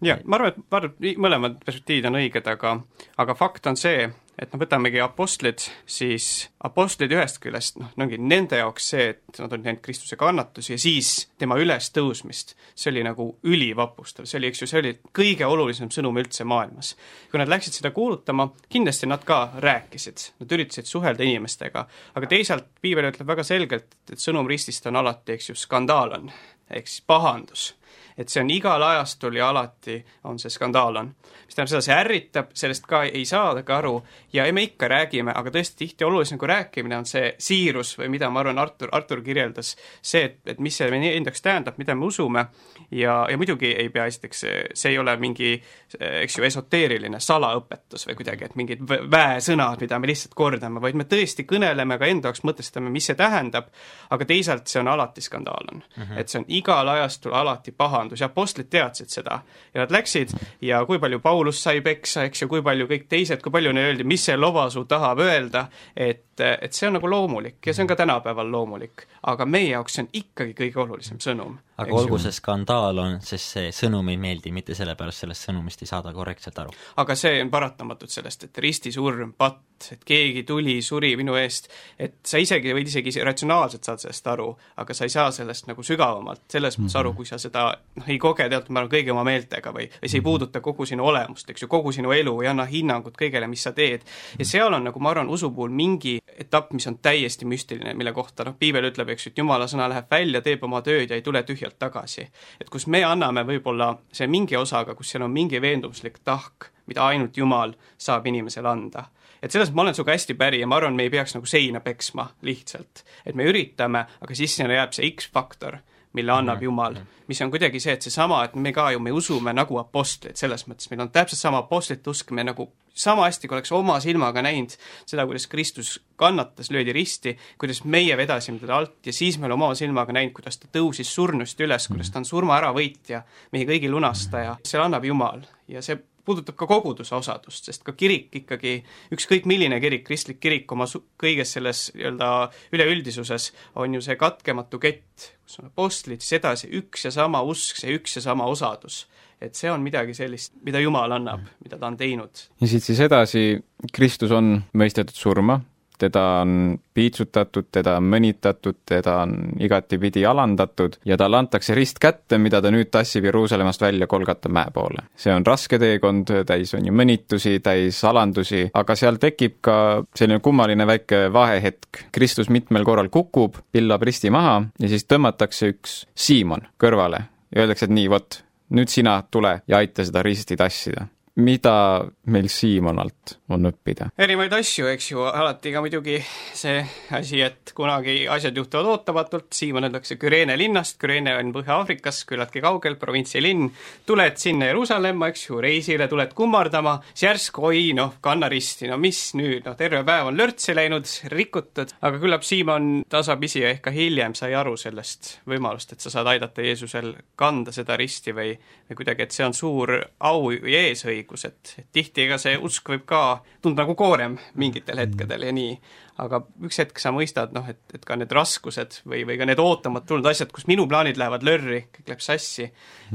jah, ma arvan, et, ma arvan, et mõlemad perspektiivid on õiged, aga aga fakt on see, et noh, võtamegi apostlid, siis apostlid ühest küljest, noh, ongi nende jaoks see, et nad olid näinud Kristuse kannatusi ja siis tema ülestõusmist, see oli nagu ülivapustav, see oli, eks ju, see oli kõige olulisem sõnum üldse maailmas. kui nad läksid seda kuulutama, kindlasti nad ka rääkisid, nad üritasid suhelda inimestega, aga teisalt piibel ütleb väga selgelt, et sõnum ristist on alati, eks ju, skandaal on, ehk siis pahandus et see on igal ajastul ja alati on see skandaal on. mis tähendab seda, see ärritab, sellest ka ei saada ka aru ja me ikka räägime, aga tõesti tihti olulisem kui rääkimine on see siirus või mida ma arvan, Artur, Artur kirjeldas, see, et, et mis see meie enda jaoks tähendab, mida me usume ja, ja muidugi ei pea esiteks, see ei ole mingi eks ju, esoteeriline salaõpetus või kuidagi, et mingid väesõnad, mida me lihtsalt kordame, vaid me tõesti kõneleme ka enda jaoks, mõtestame, mis see tähendab, aga teisalt see on alati skandaalne mm. -hmm. et see on igal ajastul alati paha vabandus ja apostlid teadsid seda. ja nad läksid ja kui palju Paulus sai peksa, eks ju, kui palju kõik teised, kui palju neile öeldi, mis see lobasuu tahab öelda, et, et see on nagu loomulik ja see on ka tänapäeval loomulik. aga meie jaoks see on ikkagi kõige olulisem sõnum. aga olgu see skandaal on, sest see sõnum ei meeldi, mitte sellepärast sellest sõnumist ei saada korrektselt aru. aga see on paratamatult sellest, et ristisurm, patt, et keegi tuli, suri minu eest, et sa isegi võid isegi ratsionaalselt saad sellest aru, aga sa ei saa sellest nagu sügavamalt selles mõttes aru, kui sa seda noh, ei koge teatud määral kõigi oma meeltega või, või see ei puuduta kogu sinu olemust, eks ju, kogu sinu elu, ei anna hinnangut kõigele, mis sa teed. ja seal on nagu ma arvan, usu puhul mingi etapp, mis on täiesti müstiline, mille kohta noh, piibel ütleb, eks ju, et jumala sõna läheb välja, teeb oma tööd ja ei tule tühjalt tagasi. et kus me anname võib-olla see mingi osaga, kus seal on mingi veendumuslik tahk, mida ainult Jumal saab inimesele anda et selles ma olen sinuga hästi päri ja ma arvan, me ei peaks nagu seina peksma lihtsalt. et me üritame, aga siis sinna jääb see X-faktor, mille annab. Jumal, mis on kuidagi see, et seesama, et me ka ju, me usume nagu apostlid, selles mõttes meil on täpselt sama apostlite usk, me nagu sama hästi, kui oleks oma silmaga näinud seda, kuidas Kristus kannatas, löödi risti, kuidas meie vedasime teda alt ja siis me oleme oma silmaga näinud, kuidas ta tõusis surnust üles, kuidas ta on surma äravõitja, meie kõigi lunastaja, selle annab Jumal. Ja see puudutab ka koguduse osadust, sest ka kirik ikkagi, ükskõik milline kirik, kristlik kirik oma su-, kõiges selles nii-öelda üleüldisuses on ju see katkematu kett, kus on apostlid, siis edasi üks ja sama usk, see üks ja sama osadus. et see on midagi sellist, mida Jumal annab, mida ta on teinud. ja siit siis edasi, Kristus on mõistetud surma, teda on piitsutatud, teda on mõnitatud, teda on igatipidi alandatud ja talle antakse rist kätte, mida ta nüüd tassib Jeruusalemmast välja Kolgata mäe poole. see on raske teekond, täis on ju mõnitusi, täis alandusi, aga seal tekib ka selline kummaline väike vahehetk. Kristus mitmel korral kukub, pillab risti maha ja siis tõmmatakse üks Siimon kõrvale ja öeldakse, et nii, vot, nüüd sina tule ja aita seda risti tassida mida meil Siimonalt on õppida? erinevaid asju, eks ju, alati ka muidugi see asi, et kunagi asjad juhtuvad ootamatult, Siimon öeldakse Küreene linnast, Küreene on Põhja-Aafrikas, küllaltki kaugel, provintsi linn, tuled sinna Jeruusalemma, eks ju, reisile, tuled kummardama, siis järsku oi noh, kanna risti, no mis nüüd, noh terve päev on lörtsi läinud, rikutud, aga küllap Siimon tasapisi ehk ka hiljem sai aru sellest võimalust, et sa saad aidata Jeesusel kanda seda risti või, või kuidagi, et see on suur au või eesõigus, õigus, et, tihti ega see usk võib ka tunda nagu koorem mingitel mm. hetkedel ja nii, aga üks hetk sa mõistad, noh, et, et ka need raskused või, või ka need ootamata tulnud asjad, kus minu plaanid lähevad lörri, kõik läheb sassi,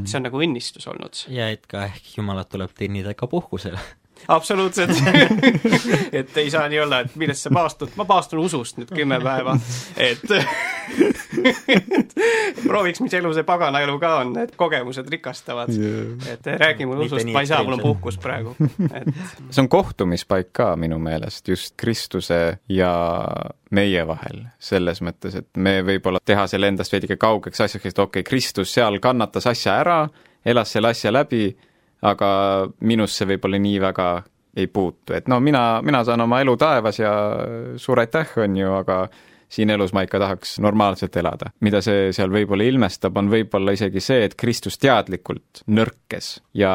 see on nagu õnnistus olnud. ja et ka ehk Jumalat tuleb teenida ka puhkusel absoluutselt. Et ei saa nii olla, et millest sa paastud, ma paastun usust nüüd kümme päeva, et prooviks, mis elu see pagana elu ka on, et kogemused rikastavad. Yeah.. et räägi mulle usust, ma ei saa, mul on puhkus praegu, et see on kohtumispaik ka minu meelest, just Kristuse ja meie vahel, selles mõttes, et me võib-olla teha selle endast veidike kaugeks asjaks, et okei okay,, Kristus seal kannatas asja ära, elas selle asja läbi aga minusse võib-olla nii väga ei puutu, et no mina, mina saan oma elu taevas ja suur aitäh, on ju, aga siin elus ma ikka tahaks normaalselt elada. mida see seal võib-olla ilmestab, on võib-olla isegi see, et Kristus teadlikult nõrkes ja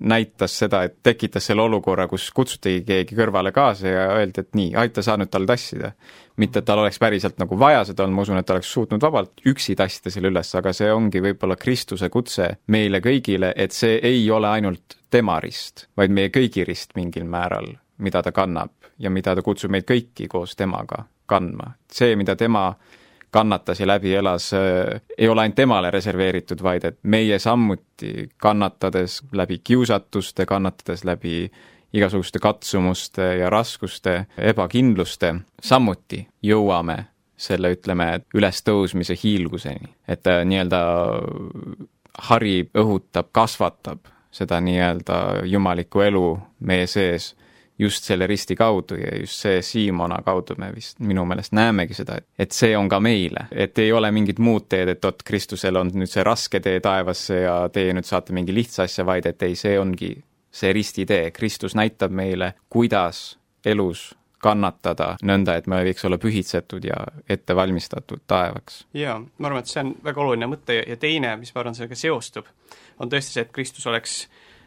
näitas seda, et tekitas selle olukorra, kus kutsutigi keegi kõrvale kaasa ja öeldi, et nii, aita sa nüüd tal tassida. mitte, et tal oleks päriselt nagu vaja seda olnud, ma usun, et ta oleks suutnud vabalt üksi tassida selle üles, aga see ongi võib-olla Kristuse kutse meile kõigile, et see ei ole ainult tema rist, vaid meie kõigi rist mingil määral, mida ta kannab ja mida ta kutsub meid kõiki koos temaga kandma. see, mida tema kannatas ja läbi elas, äh, ei ole ainult temale reserveeritud, vaid et meie samuti kannatades läbi kiusatuste, kannatades läbi igasuguste katsumuste ja raskuste, ebakindluste, samuti jõuame selle, ütleme, ülestõusmise hiilguseni. et äh, nii-öelda harib, õhutab, kasvatab seda nii-öelda jumalikku elu meie sees just selle risti kaudu ja just see Siimona kaudu me vist minu meelest näemegi seda, et, et see on ka meile, et ei ole mingit muud teed, et vot Kristusel on nüüd see raske tee taevasse ja teie nüüd saate mingi lihtsa asja, vaid et ei, see ongi see ristitee, Kristus näitab meile, kuidas elus kannatada nõnda, et me võiks olla pühitsetud ja ette valmistatud taevaks. jaa, ma arvan, et see on väga oluline mõte ja teine, mis ma arvan, sellega seostub, on tõesti see, et Kristus oleks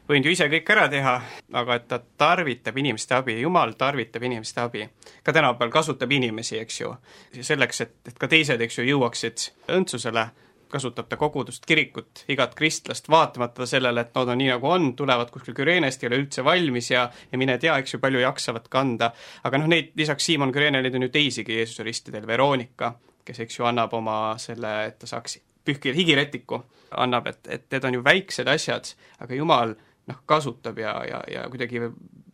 võinud ju ise kõik ära teha, aga et ta tarvitab inimeste abi, Jumal tarvitab inimeste abi. ka tänapäeval kasutab inimesi, eks ju, selleks, et, et ka teised, eks ju, jõuaksid õndsusele, kasutab ta kogudust, kirikut, igat kristlast, vaatamata sellele, et nad on nii, nagu on, tulevad kuskil Kürenest, ei ole üldse valmis ja ja mine tea, eks ju, palju jaksavad kanda. aga noh, neid lisaks Siimon Kürenele on ju teisigi Jeesuse ristidel, Veronika, kes eks ju annab oma selle, et ta saaks pühkida higirätiku, annab, et, et need on ju väiksed asjad, aga Jumal noh, kasutab ja, ja, ja kuidagi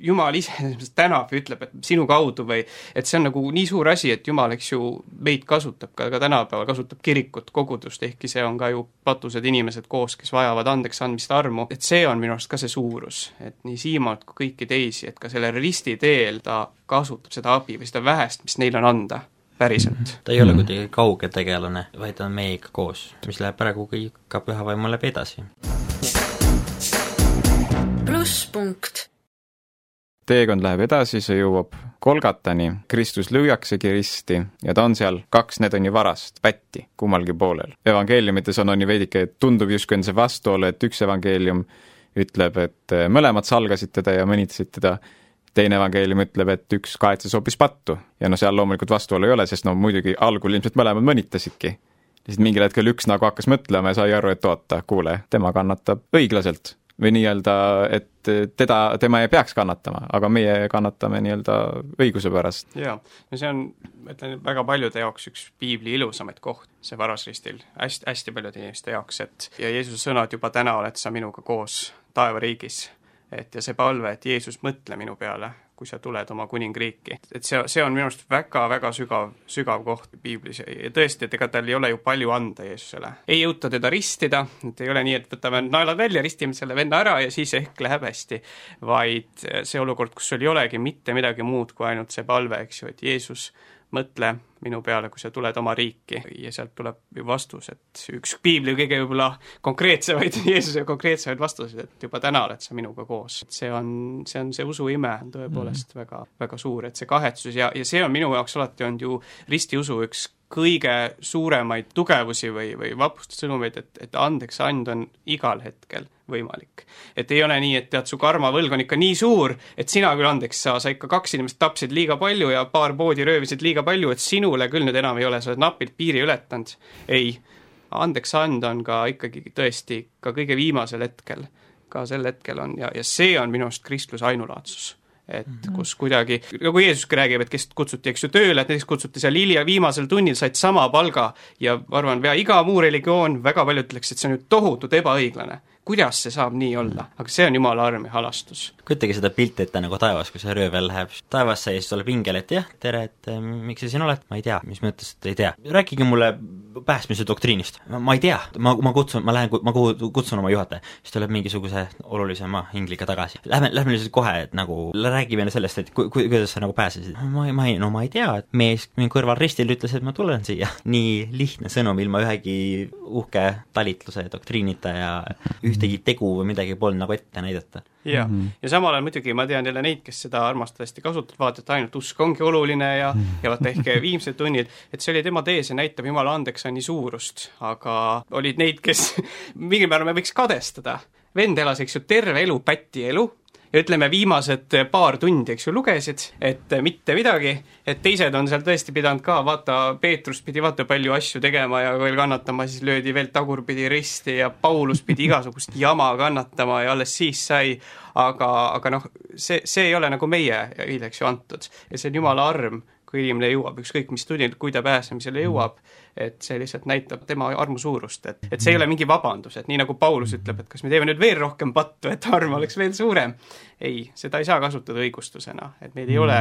Jumal ise tänab ja ütleb, et sinu kaudu või et see on nagu nii suur asi, et Jumal, eks ju, meid kasutab ka, ka tänapäeval, kasutab kirikut, kogudust, ehkki see on ka ju patused inimesed koos, kes vajavad andeksandmist, armu, et see on minu arust ka see suurus, et nii Siimonit kui kõiki teisi, et ka sellel risti teel ta kasutab seda abi või seda vähest, mis neil on anda päriselt. ta ei ole kuidagi kauge tegelane, vaid ta on meiega koos, mis läheb praegu ka püha vaimu läbi edasi. Plusspunkt teekond läheb edasi, see jõuab Kolgatani, Kristus lüüaksegi risti ja ta on seal kaks nedoni varast, pätti kummalgi poolel. evangeeliumites on, on ju veidike, tundub justkui on see vastuolu, et üks evangeelium ütleb, et mõlemad salgasid teda ja mõnitasid teda. Teine evangeelium ütleb, et üks kahetses hoopis pattu. Ja no seal loomulikult vastuolu ei ole, sest no muidugi algul ilmselt mõlemad mõnitasidki. lihtsalt mingil hetkel üks nagu hakkas mõtlema ja sai aru, et oota, kuule, tema kannatab õiglaselt või nii-öelda, et teda, tema ei peaks kannatama, aga meie kannatame nii-öelda õiguse pärast. jaa, no see on, ma ütlen, väga paljude jaoks üks piibli ilusamaid kohti, see varasristil, hästi, hästi paljude inimeste jaoks, et ja Jeesuse sõnad, juba täna oled sa minuga koos taevariigis. Et ja see palve, et Jeesus, mõtle minu peale, kui sa tuled oma kuningriiki. et see, see on minu arust väga-väga sügav, sügav koht piiblis ja tõesti, et ega tal ei ole ju palju anda Jeesusele. ei jõuta teda ristida, et ei ole nii, et võtame naelad välja, ristime selle venna ära ja siis ehk läheb hästi, vaid see olukord, kus sul ei olegi mitte midagi muud kui ainult see palve, eks ju, et Jeesus, mõtle minu peale, kui sa tuled oma riiki ja sealt tuleb ju vastus, et üks piibli kõige võib-olla konkreetsemaid, Jeesuse konkreetsemaid vastuseid, et juba täna oled sa minuga koos. see on, see on see usuime on tõepoolest mm väga, väga suur, et see kahetsus ja, ja see on minu jaoks alati olnud ju ristiusu üks kõige suuremaid tugevusi või, või vapustussõnumeid, et, et andeks and on igal hetkel võimalik. et ei ole nii, et tead, su karmavõlg on ikka nii suur, et sina küll andeks saa, sa ikka kaks inimest tapsid liiga palju ja paar poodi röövisid liiga palju, et sinule küll nüüd enam ei ole, sa oled napilt piiri ületanud. ei, andeks anda on ka ikkagi tõesti ka kõige viimasel hetkel, ka sel hetkel on ja, ja see on minu arust kristluse ainulaadsus et mm -hmm. kus kuidagi, nagu Jeesuski räägib, et kes kutsuti, eks ju, tööle, et näiteks kutsuti seal hilja, viimasel tunnil said sama palga ja ma arvan, pea iga muu religioon, väga paljud ütleks, et see on ju tohutult ebaõiglane kuidas see saab nii olla, aga see on jumala arm ja halastus. kujutage seda pilti ette nagu taevas, kui see röövel läheb taevasse ja siis tuleb ingel, et jah, tere, et eh, miks sa siin oled, ma ei tea, mis mõttes, et ei tea. rääkige mulle päästmise doktriinist. ma ei tea, ma, ma kutsun, ma lähen, ma kutsun oma juhataja, siis tuleb mingisuguse olulisema ingliga tagasi. Lähme, lähme lihtsalt kohe, et nagu räägime sellest, et ku-, ku-, kuidas sa nagu pääsesid. ma ei, ma ei, no ma ei tea, et mees minu kõrval ristil ütles, et ma tulen siia. nii lihtne sõnum ilma ühegi uhke talitluse doktriinita ja ühtegi tegu või midagi polnud nagu ette näidata. jaa mm, -hmm. ja samal ajal muidugi ma tean jälle neid, kes seda armastavasti kasutavad, vaata, et ainult usk ongi oluline ja -hmm. ja vaata ehk viimsed tunnid, et see oli tema tee, see näitab Jumala andeksani suurust, aga olid neid, kes mingil määral me võiks kadestada. vend elas, eks ju, terve elu päti elu ja ütleme, viimased paar tundi, eks ju, lugesid, et mitte midagi, et teised on seal tõesti pidanud ka, vaata, Peetrus pidi vaata palju asju tegema ja veel kannatama, siis löödi veel tagurpidi risti ja Paulus pidi igasugust jama kannatama ja alles siis sai, aga, aga noh, see, see ei ole nagu meie õileks ju antud. ja see on jumala arm, kui inimene jõuab, ükskõik mis tunnil, kui ta pääsemisele jõuab, et see lihtsalt näitab tema armu suurust, et, et see ei ole mingi vabandus, et nii nagu Paulus ütleb, et kas me teeme nüüd veel rohkem pattu, et arm oleks veel suurem. ei, seda ei saa kasutada õigustusena, et meil ei ole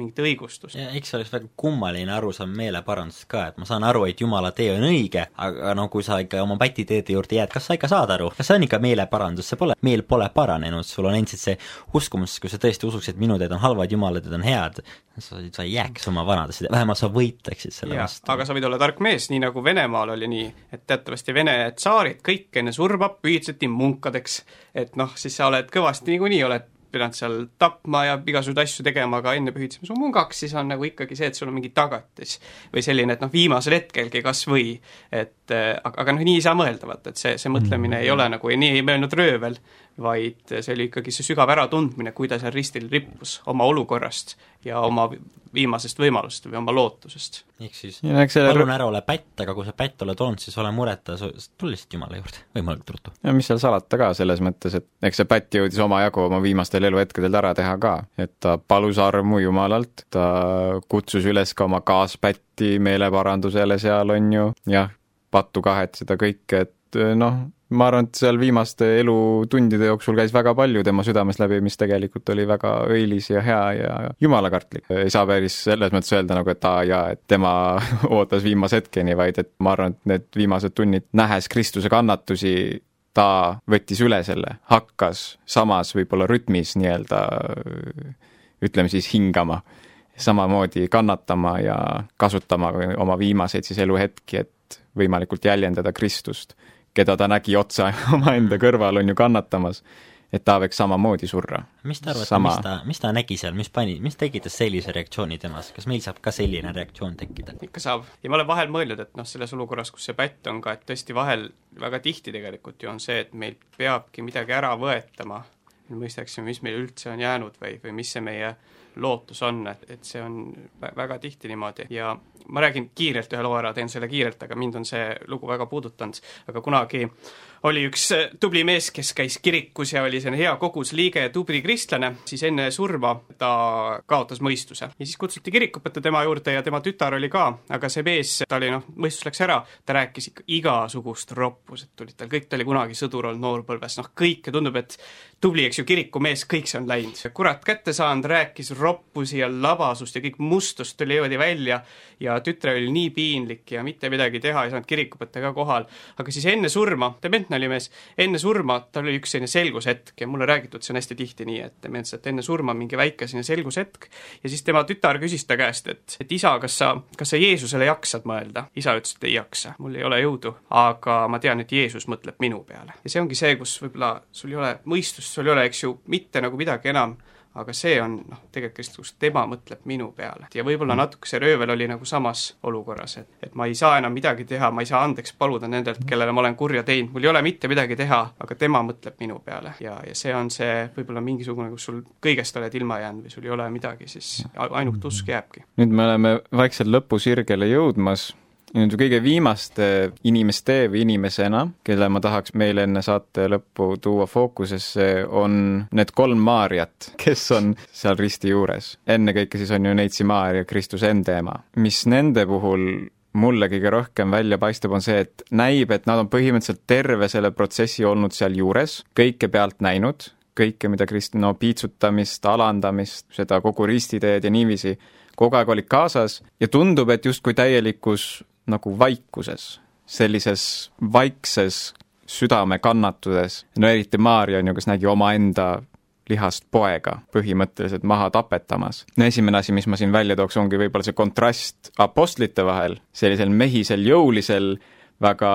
mingit õigustust. eks see oleks väga kummaline arusaam meeleparandusest ka, et ma saan aru, et jumala tee on õige, aga no kui sa ikka oma pätiteede juurde jääd, kas sa ikka saad aru, kas see on ikka meeleparandus, see pole, meel pole paranenud, sul on endiselt see uskumus, kui sa tõesti usuks, et minu teed on halvad, jumala teed on head, sa, sa ei jääks oma vanadesse, vähemalt sa võitleksid selle ja, vastu. aga sa võid olla tark mees, sees, nii nagu Venemaal oli nii, et teatavasti Vene tsaarid kõik enne surma pühitseti munkadeks. et noh, siis sa oled kõvasti niikuinii oled pidanud seal tapma ja igasuguseid asju tegema, aga enne pühitseme su mungaks, siis on nagu ikkagi see, et sul on mingi tagatis. või selline, et noh, viimasel hetkelgi kas või, et aga, aga noh, nii ei saa mõelda, vaata, et see, see mõtlemine mm -hmm. ei ole nagu, nii ei mõelnud röövel, vaid see oli ikkagi see sügav äratundmine, kui ta seal ristil rippus oma olukorrast ja oma viimasest võimalusest või oma lootusest. ehk siis ja, selle... palun ära ole pätt, aga kui sa pätt oled olnud, siis ole mureta, tule lihtsalt Jumala juurde võimalikult ruttu. ja mis seal salata ka, selles mõttes, et eks see pätt jõudis omajagu oma viimastel eluhetkedel ära teha ka, et ta palus armu Jumalalt, ta kutsus üles ka oma kaaspätti meeleparandusele seal, on ju, jah, pattu kahetseda kõike, et noh, ma arvan, et seal viimaste elutundide jooksul käis väga palju tema südamest läbi, mis tegelikult oli väga õilis ja hea ja jumalakartlik. ei saa päris selles mõttes öelda nagu, et aa jaa, et tema ootas viimase hetkeni, vaid et ma arvan, et need viimased tunnid, nähes Kristuse kannatusi, ta võttis üle selle, hakkas samas võib-olla rütmis nii-öelda ütleme siis hingama, samamoodi kannatama ja kasutama oma viimaseid siis eluhetki, et võimalikult jäljendada Kristust keda ta nägi otsa omaenda kõrval, on ju kannatamas, et ta võiks samamoodi surra. mis te arvate Sama..., mis ta, mis ta nägi seal, mis pani, mis tekitas sellise reaktsiooni temas, kas meil saab ka selline reaktsioon tekkida? ikka saab. Ja ma olen vahel mõelnud, et noh, selles olukorras, kus see pätt on ka, et tõesti vahel väga tihti tegelikult ju on see, et meil peabki midagi ära võetama, mõistaksime, mis meil üldse on jäänud või, või mis see meie lootus on, et, et see on väga tihti niimoodi. Ja ma räägin kiirelt ühe loo ära, teen selle kiirelt, aga mind on see lugu väga puudutanud, aga kunagi oli üks äh, tubli mees, kes käis kirikus ja oli selline hea kogusliige ja tubli kristlane, siis enne surma ta kaotas mõistuse. ja siis kutsuti kirikuõpetaja tema juurde ja tema tütar oli ka, aga see mees, ta oli noh, mõistus läks ära, ta rääkis ikka igasugust roppused tulid tal, kõik ta oli kunagi sõdur olnud noorpõlves, noh kõike tundub, et tubli, eks ju, kirikumees, kõik see on läinud. kurat kätte saanud, rääkis roppusi ja labasust ja kõik mustust tuli niimoodi välja ja tütrel oli nii piinlik ja mitte midagi teha, ei saanud kirikuõpetaja ka kohal. aga siis enne surma, dementne oli mees, enne surma tal oli üks selline selgushetk ja mulle räägitud, see on hästi tihti nii, et dementsed enne surma mingi väike selline selgushetk ja siis tema tütar küsis ta käest, et, et isa, kas sa, kas sa Jeesusele jaksad mõelda? isa ütles, et ei jaksa, mul ei ole jõudu, aga ma tean, et Jeesus mõtleb minu peale. ja see ongi see, kus võib-olla sul ei ole mõistust, sul ei ole, eks ju, mitte nagu midagi enam, aga see on noh, tegelikult Kristus, tema mõtleb minu peale. ja võib-olla mm. natuke see röövel oli nagu samas olukorras, et, et ma ei saa enam midagi teha, ma ei saa andeks paluda nendelt, kellele ma olen kurja teinud, mul ei ole mitte midagi teha, aga tema mõtleb minu peale. ja, ja see on see võib-olla mingisugune, kus sul kõigest oled ilma jäänud või sul ei ole midagi, siis ainult usk jääbki. nüüd me oleme vaikselt lõpusirgele jõudmas nüüd kõige viimaste inimeste või inimesena, kelle ma tahaks meile enne saate lõppu tuua fookusesse, on need kolm Maarjat, kes on seal risti juures. ennekõike siis on ju Neitsi Maarja, Kristuse enda ema. mis nende puhul mulle kõige rohkem välja paistab, on see, et näib, et nad on põhimõtteliselt terve selle protsessi olnud sealjuures, kõike pealt näinud, kõike, mida Krist-, no piitsutamist, alandamist, seda kogu ristiteed ja niiviisi, kogu aeg olid kaasas ja tundub, et justkui täielikus nagu vaikuses, sellises vaikses südamekannatuses, no eriti Maarja on ju, kes nägi omaenda lihast poega põhimõtteliselt maha tapetamas. no esimene asi, mis ma siin välja tooks, ongi võib-olla see kontrast apostlite vahel, sellisel mehisel, jõulisel, väga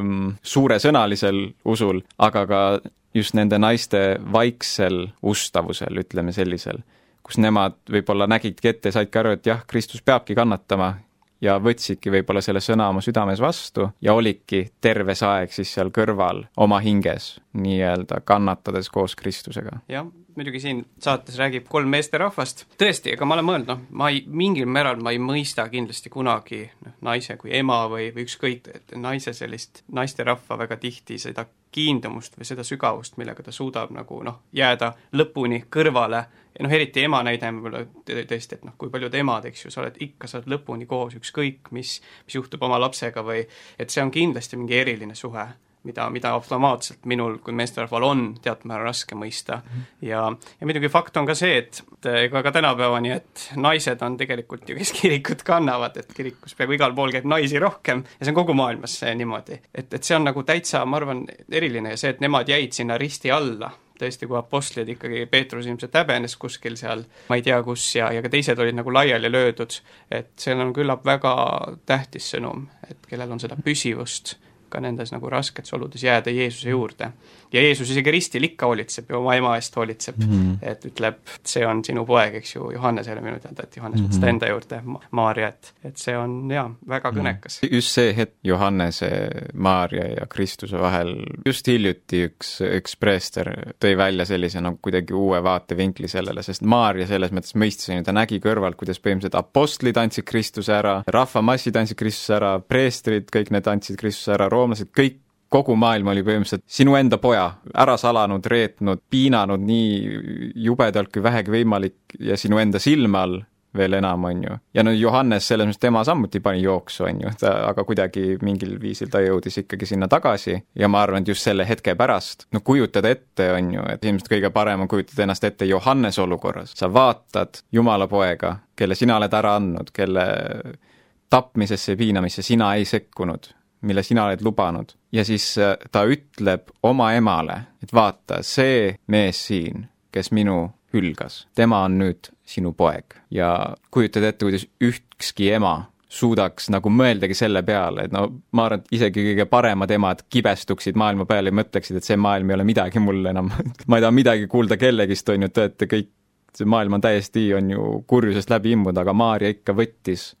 mm, suuresõnalisel usul, aga ka just nende naiste vaiksel ustavusel, ütleme sellisel, kus nemad võib-olla nägidki ette, saidki aru, et jah, Kristus peabki kannatama ja võtsidki võib-olla selle sõna oma südames vastu ja olidki terve see aeg siis seal kõrval oma hinges nii-öelda kannatades koos Kristusega. jah, muidugi siin saates räägib kolm meesterahvast, tõesti, ega ma olen mõelnud, noh, ma ei, mingil määral ma ei mõista kindlasti kunagi noh, naise kui ema või, või ükskõik, et naise sellist, naisterahva väga tihti seda kiindumust või seda sügavust, millega ta suudab nagu noh, jääda lõpuni kõrvale noh, eriti ema näide võib-olla tõesti, et noh, kui paljud emad, eks ju, sa oled ikka, sa oled lõpuni koos, ükskõik mis, mis juhtub oma lapsega või et see on kindlasti mingi eriline suhe mida, mida automaatselt minul kui meesterahval on teatud määral raske mõista mm. -hmm. ja, ja muidugi fakt on ka see, et ega ka tänapäevani, et naised on tegelikult ju, kes kirikut kannavad, et kirikus peaaegu igal pool käib naisi rohkem ja see on kogu maailmas niimoodi. et, et see on nagu täitsa, ma arvan, eriline ja see, et nemad jäid sinna risti alla, tõesti, kui apostlid ikkagi, Peetrus ilmselt häbenes kuskil seal, ma ei tea kus, ja, ja ka teised olid nagu laiali löödud, et see on küllap väga tähtis sõnum, et kellel on seda püsivust ka nendes nagu rasketes oludes jääda Jeesuse juurde. Ja Jeesus isegi ristil ikka hoolitseb ja oma ema eest hoolitseb mm, -hmm. et ütleb, see on sinu poeg, eks ju, Johannesele minu teada, et Johannes võttis mm -hmm. ta enda juurde Ma, Maarja, et, et see on jaa, väga mhm. kõnekas mm. -hmm. just see hetk Johannese, Maarja ja Kristuse vahel, just hiljuti üks, üks preester tõi välja sellise nagu kuidagi uue vaatevinkli sellele, sest Maarja selles mõttes mõistis, on ju, ta nägi kõrvalt, kuidas põhimõtteliselt apostlid andsid Kristuse ära, rahvamassid andsid Kristuse ära, preestrid, kõik need andsid Kristuse ära, roomlased, kõik kogu maailm oli põhimõtteliselt sinu enda poja, ära salanud, reetnud, piinanud nii jubedalt kui vähegi võimalik ja sinu enda silme all veel enam, on ju. ja no Johannes, selles mõttes tema samuti pani jooksu, on ju, ta aga kuidagi mingil viisil ta jõudis ikkagi sinna tagasi ja ma arvan, et just selle hetke pärast, no kujutada ette, on ju, et ilmselt kõige parem on kujutada ennast ette Johannese olukorras, sa vaatad Jumala poega, kelle sina oled ära andnud, kelle tapmisesse ja piinamisse sina ei sekkunud, mille sina oled lubanud. ja siis äh, ta ütleb oma emale, et vaata, see mees siin, kes minu hülgas, tema on nüüd sinu poeg. ja kujutad ette, kuidas ükski ema suudaks nagu mõeldagi selle peale, et no ma arvan, et isegi kõige paremad emad kibestuksid maailma peale ja mõtleksid, et see maailm ei ole midagi mulle enam ma ei taha midagi kuulda kellegist, on ju, te olete kõik, see maailm on täiesti, on ju, kurjusest läbi imbunud, aga Maarja ikka võttis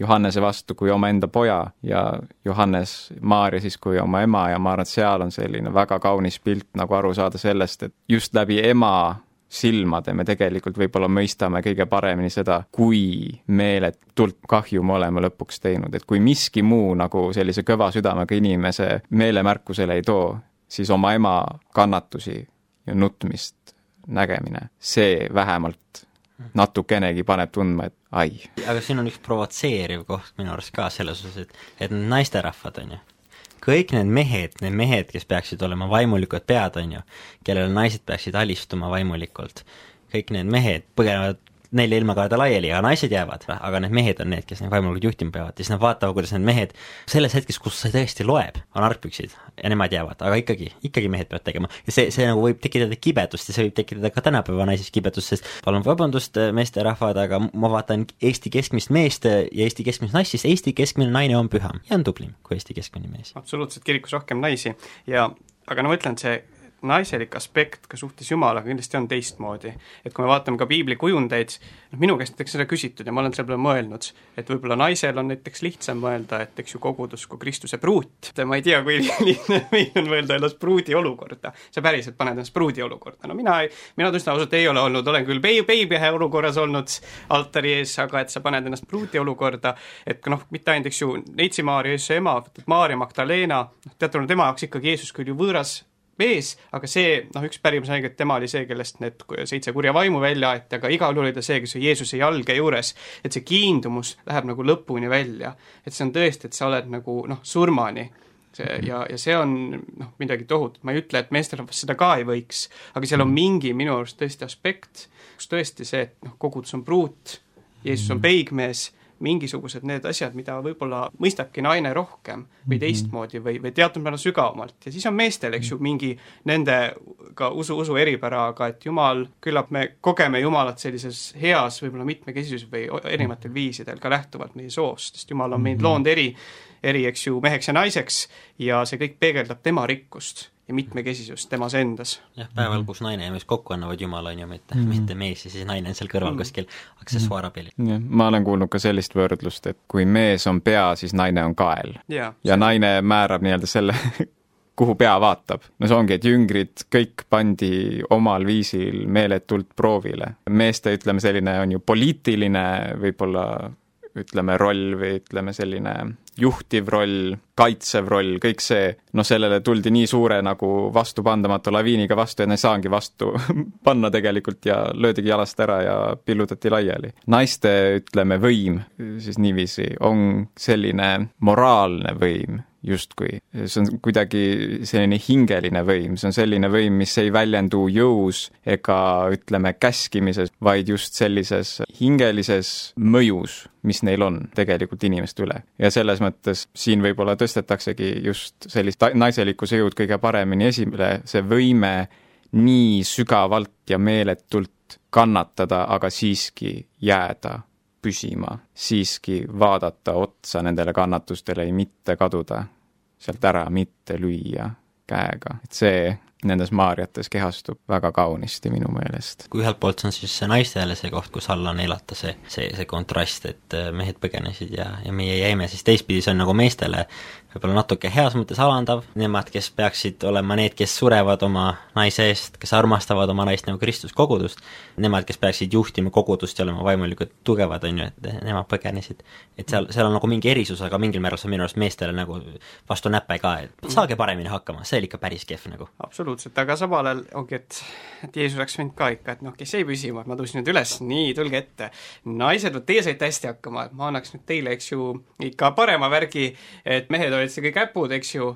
Johannese vastu kui omaenda poja ja Johannes Maarja siis kui oma ema ja ma arvan, et seal on selline väga kaunis pilt nagu aru saada sellest, et just läbi ema silmade me tegelikult võib-olla mõistame kõige paremini seda, kui meeletult kahju me oleme lõpuks teinud, et kui miski muu nagu sellise kõva südamega inimese meelemärkusele ei too, siis oma ema kannatusi ja nutmist nägemine, see vähemalt natukenegi paneb tundma, et ai. aga siin on üks provotseeriv koht minu arust ka selles osas, et, et naisterahvad, on ju kõik need mehed, need mehed, kes peaksid olema vaimulikud pead, on ju, kellele naised peaksid alistuma vaimulikult, kõik need mehed põgenevad nelja ilmakaarde laiali ja naised jäävad, aga need mehed on need, kes neid vaimulikult juhtima peavad, siis nad vaatavad, kuidas need mehed selles hetkes, kus see tõesti loeb, on argpüksid ja nemad jäävad, aga ikkagi, ikkagi mehed peavad tegema. ja see, see nagu võib tekitada kibedust ja see võib tekitada ka tänapäeva naises kibedust, sest palun vabandust, meesterahvad, aga ma vaatan Eesti keskmist meest ja Eesti keskmist naist, siis Eesti keskmine naine on püham ja on tublim kui Eesti keskmine mees. absoluutselt, kirikus rohkem naisi ja aga no ma ütlen, see naiselik aspekt ka suhtes Jumalaga kindlasti on teistmoodi. et kui me vaatame ka piibli kujundeid, noh minu käest näiteks seda küsitud ja ma olen selle peale mõelnud, et võib-olla naisel on näiteks lihtsam mõelda, et eks ju kogudus kui Kristuse pruut, ma ei tea, kui lihtne meil on mõelda ennast pruudi olukorda. sa päriselt paned ennast pruudi olukorda, no mina mina tunnistan ausalt, ei ole olnud, olen küll beib-, beebihe olukorras olnud altari ees, aga et sa paned ennast pruudi olukorda, et noh, mitte ainult, eks ju, Neitsi Maarja, Jeesuse ema, Maarja Magdalena, noh, teatavasti tema jaoks ikkagi Jeesus küll ju võõras mees, aga see, noh, üks pärimus on et tema oli see, kellest need seitse kurja vaimu välja aeti, aga igal juhul oli ta see, kes oli Jeesuse jalge juures. et see kiindumus läheb nagu lõpuni välja. et see on tõesti, et sa oled nagu noh, surmani see ja, ja see on noh, midagi tohutut, ma ei ütle, et meesterahvas seda ka ei võiks, aga seal on mingi minu arust tõesti aspekt, kus tõesti see, et noh, kogudus on pruut, Jeesus on peigmees mingisugused need asjad, mida võib-olla mõistabki naine rohkem või mhm. teistmoodi või, või teatud määral sügavamalt ja siis on meestel, eks ju, mingi nende ka usu, usu eripära, aga et Jumal, küllap me kogeme Jumalat sellises heas võib-olla mitmekesisuses või erinevatel viisidel ka lähtuvalt meie soost, sest Jumal on meid mhm. loonud eri, eri, eks ju, meheks ja naiseks ja see kõik peegeldab tema rikkust ja mitmekesisust temas endas. jah, päeval, kus naine ja mees kokku annavad Jumala, on ju, mitte mm, -hmm. mitte mees ja siis naine on seal kõrval mm -hmm. kuskil aksessuaarapilli. -hmm. jah, ma olen kuulnud ka sellist võrdlust, et kui mees on pea, siis naine on kael yeah.. ja naine määrab nii-öelda selle kuhu pea vaatab. no see ongi, et jüngrid kõik pandi omal viisil meeletult proovile. meeste, ütleme, selline on ju poliitiline võib-olla ütleme, roll või ütleme, selline juhtiv roll, kaitsev roll, kõik see, noh, sellele tuldi nii suure nagu vastupandamatu laviiniga vastu, et nad ei saanudki vastu panna tegelikult ja löödigi jalast ära ja pillutati laiali. naiste, ütleme, võim siis niiviisi on selline moraalne võim justkui. see on kuidagi selline hingeline võim, see on selline võim, mis ei väljendu jõus ega ütleme, käskimises, vaid just sellises hingelises mõjus, mis neil on tegelikult inimeste üle. ja selles mõttes siin võib-olla tõstetaksegi just sellist naiselikkuse jõud kõige paremini esile, see võime nii sügavalt ja meeletult kannatada, aga siiski jääda püsima, siiski vaadata otsa nendele kannatustele, ei mitte kaduda. sealt ära mitte lüüa käega, et see nendes maarjates kehastub väga kaunisti minu meelest. kui ühelt poolt see on siis see naistele see koht, kus alla neelata see, see, see kontrast, et äh, mehed põgenesid ja, ja meie jäime, siis teistpidi see on nagu meestele võib-olla natuke heas mõttes alandav, nemad, kes peaksid olema need, kes surevad oma naise eest, kes armastavad oma naist nagu Kristus kogudust, nemad, kes peaksid juhtima kogudust ja olema vaimulikult tugevad, on ju, et nemad põgenesid. et seal, seal on nagu mingi erisus, aga mingil määral see on minu arust meestele nagu vastu näppe ka, et saage paremini hakkama, see oli ikka päris kehv nagu. absoluutselt, aga samal ajal ongi, et et Jeesus oleks võinud ka ikka, et noh, kes jäi püsima, et ma tõusin nüüd üles, nii, tulge ette. naised, vot teie saite hästi hakkama, et ma annaks nüüd teile, eks ju, ikka parema värgi, et mehed olid kõik käpud, eks ju,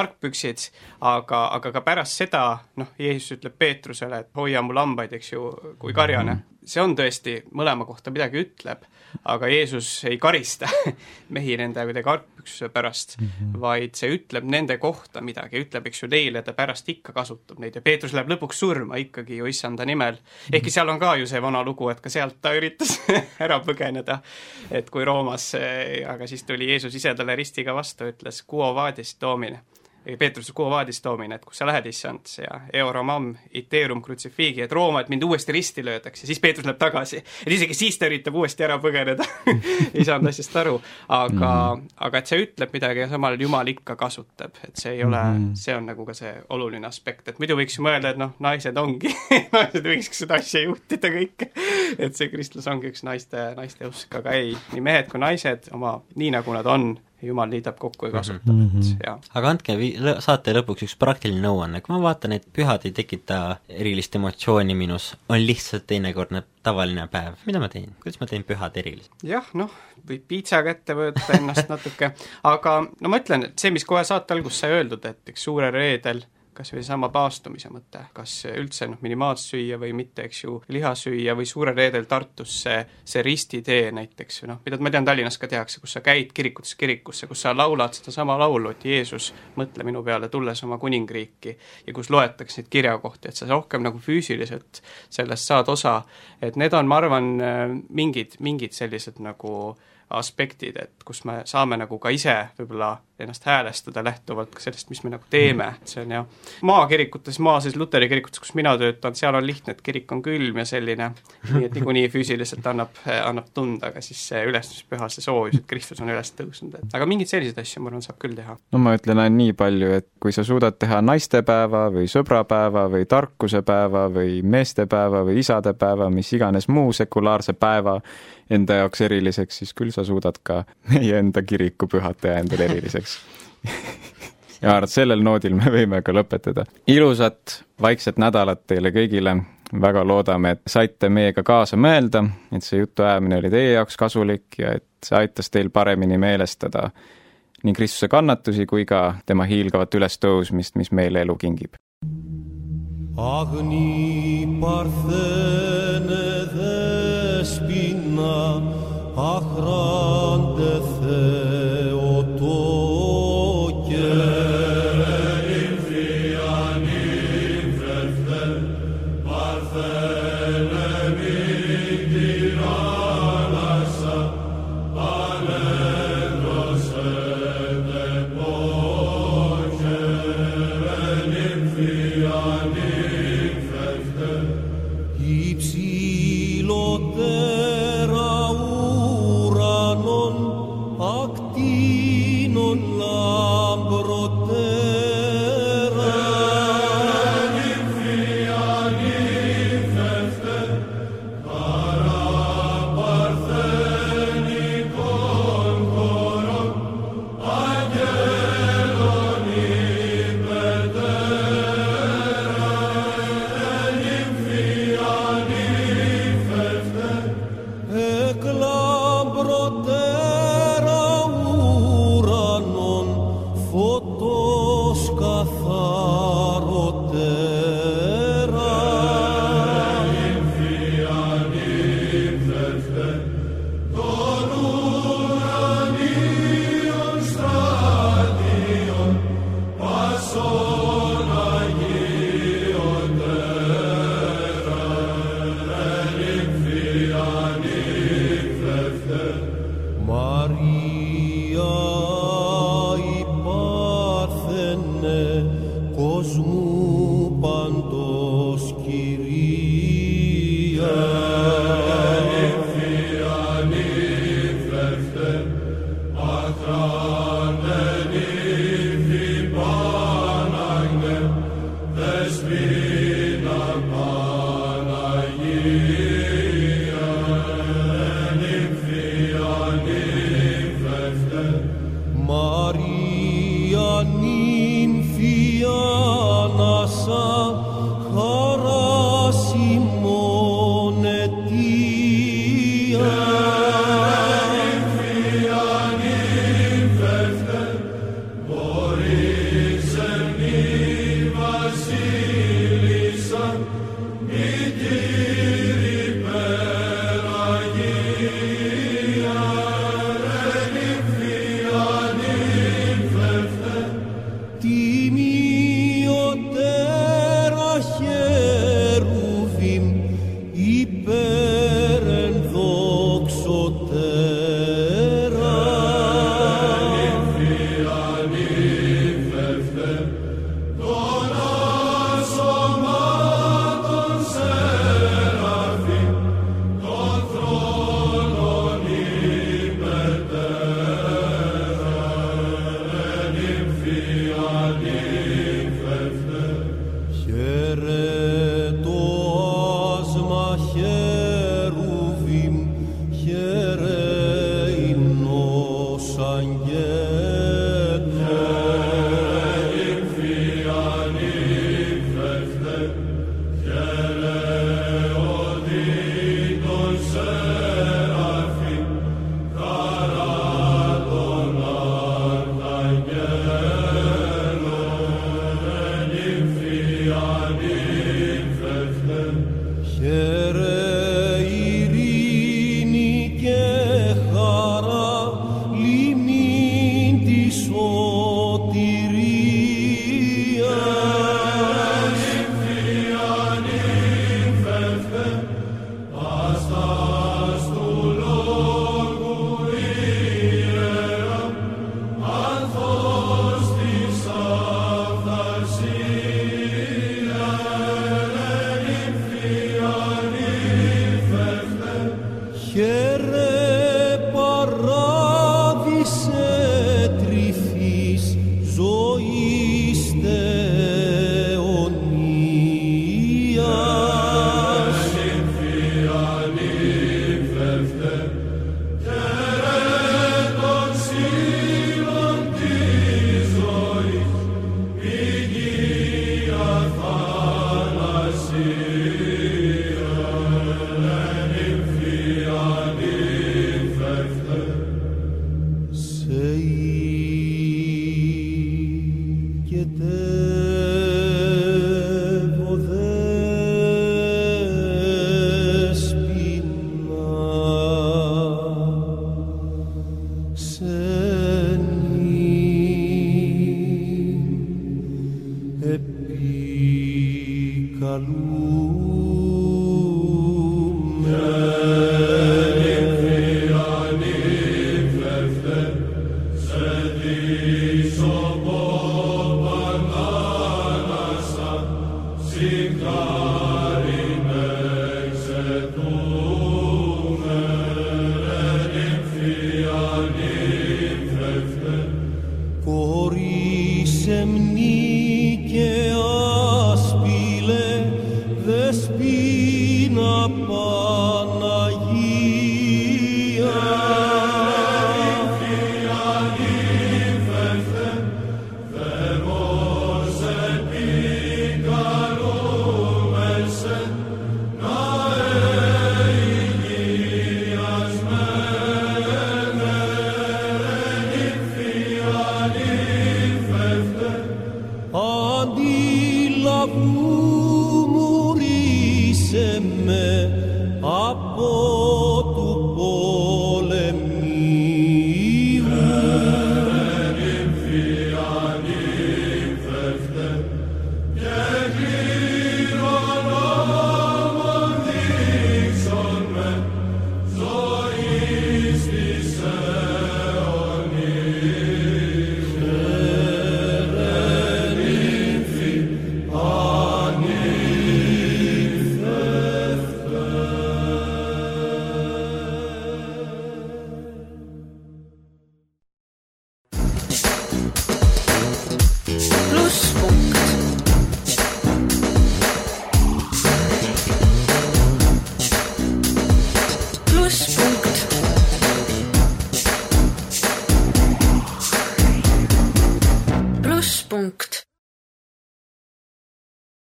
argpüksid, aga, aga ka pärast seda noh, Jeesus ütleb Peetrusele, et hoia mu lambaid, eks ju, kui karjane. See on tõesti, mõlema kohta midagi ütleb, aga Jeesus ei karista mehi nende kuidagi argpüksuse pärast mm, -hmm. vaid see ütleb nende kohta midagi, ütleb, eks ju, neile ta pärast ikka kasutab neid ja Peetrus läheb lõpuks surma ikkagi ju issanda nimel. ehkki seal on ka ju see vana lugu, et ka sealt ta üritas ära põgeneda, et kui Roomas, aga siis tuli Jeesus ise talle ristiga vastu, ütles quo vadis domine Peetruse Quo Vadis toomine, et kus sa lähed, issand, ja Euromam iterum crucifigi, et Rooma, et mind uuesti risti löödakse, siis Peetrus läheb tagasi. et isegi siis ta üritab uuesti ära põgeneda ei saanud asjast aru, aga mm, -hmm. aga et see ütleb midagi ja samal ajal Jumal ikka kasutab, et see ei ole mm, -hmm. see on nagu ka see oluline aspekt, et muidu võiks ju mõelda, et noh, naised ongi naised võikski seda asja juhtida kõike et see kristlus ongi üks naiste, naiste usk, aga ei, nii mehed kui naised oma, nii nagu nad on jumal liidab kokku ja kasutab mm, -hmm. et jaa. aga andke vi-, saate lõpuks üks praktiline nõuanne, kui ma vaatan, et pühad ei tekita erilist emotsiooni minus, on lihtsalt teinekord tavaline päev, mida ma teen, kuidas ma teen pühad erilised? jah, noh, võib piitsa kätte võtta ennast natuke, aga no ma ütlen, et see, mis kohe saate alguses sai öeldud, et eks suurel reedel kas või seesama paastumise mõte, kas üldse noh, minimaalselt süüa või mitte, eks ju, liha süüa või Suurel reedel Tartus see, see ristitee näiteks või noh, mida ma tean, Tallinnas ka tehakse, kus sa käid kirikutest kirikusse, kus sa laulad sedasama laulu, et Jeesus, mõtle minu peale, tulles oma kuningriiki, ja kus loetakse neid kirjakohti, et sa rohkem nagu füüsiliselt sellest saad osa, et need on, ma arvan, mingid, mingid sellised nagu aspektid, et kus me saame nagu ka ise võib-olla ennast häälestada lähtuvalt ka sellest, mis me nagu teeme, et see on jah, maakirikutes, maa siis luteri kirikutes, kus mina töötan, seal on lihtne, et kirik on külm ja selline, nii et niikuinii füüsiliselt annab, annab tunda, aga siis see ülestõusmispüha, see soojus, et Kristus on üles tõusnud, et aga mingeid selliseid asju, ma arvan, saab küll teha. no ma ütlen ainult nii palju, et kui sa suudad teha naistepäeva või sõbrapäeva või tarkusepäeva või meestepäeva või isadepäeva, mis iganes muu sekulaarse päeva enda jaoks eriliseks, siis küll sa suudad ka meie enda kiriku pühad teha endale eriliseks ja arvan, et sellel noodil me võime ka lõpetada. ilusat vaikset nädalat teile kõigile, väga loodame, et saite meiega kaasa mõelda, et see jutuajamine oli teie jaoks kasulik ja et see aitas teil paremini meelestada nii Kristuse kannatusi kui ka tema hiilgavat ülestõusmist, mis meile elu kingib. Agni parthene despina ahrande theotoke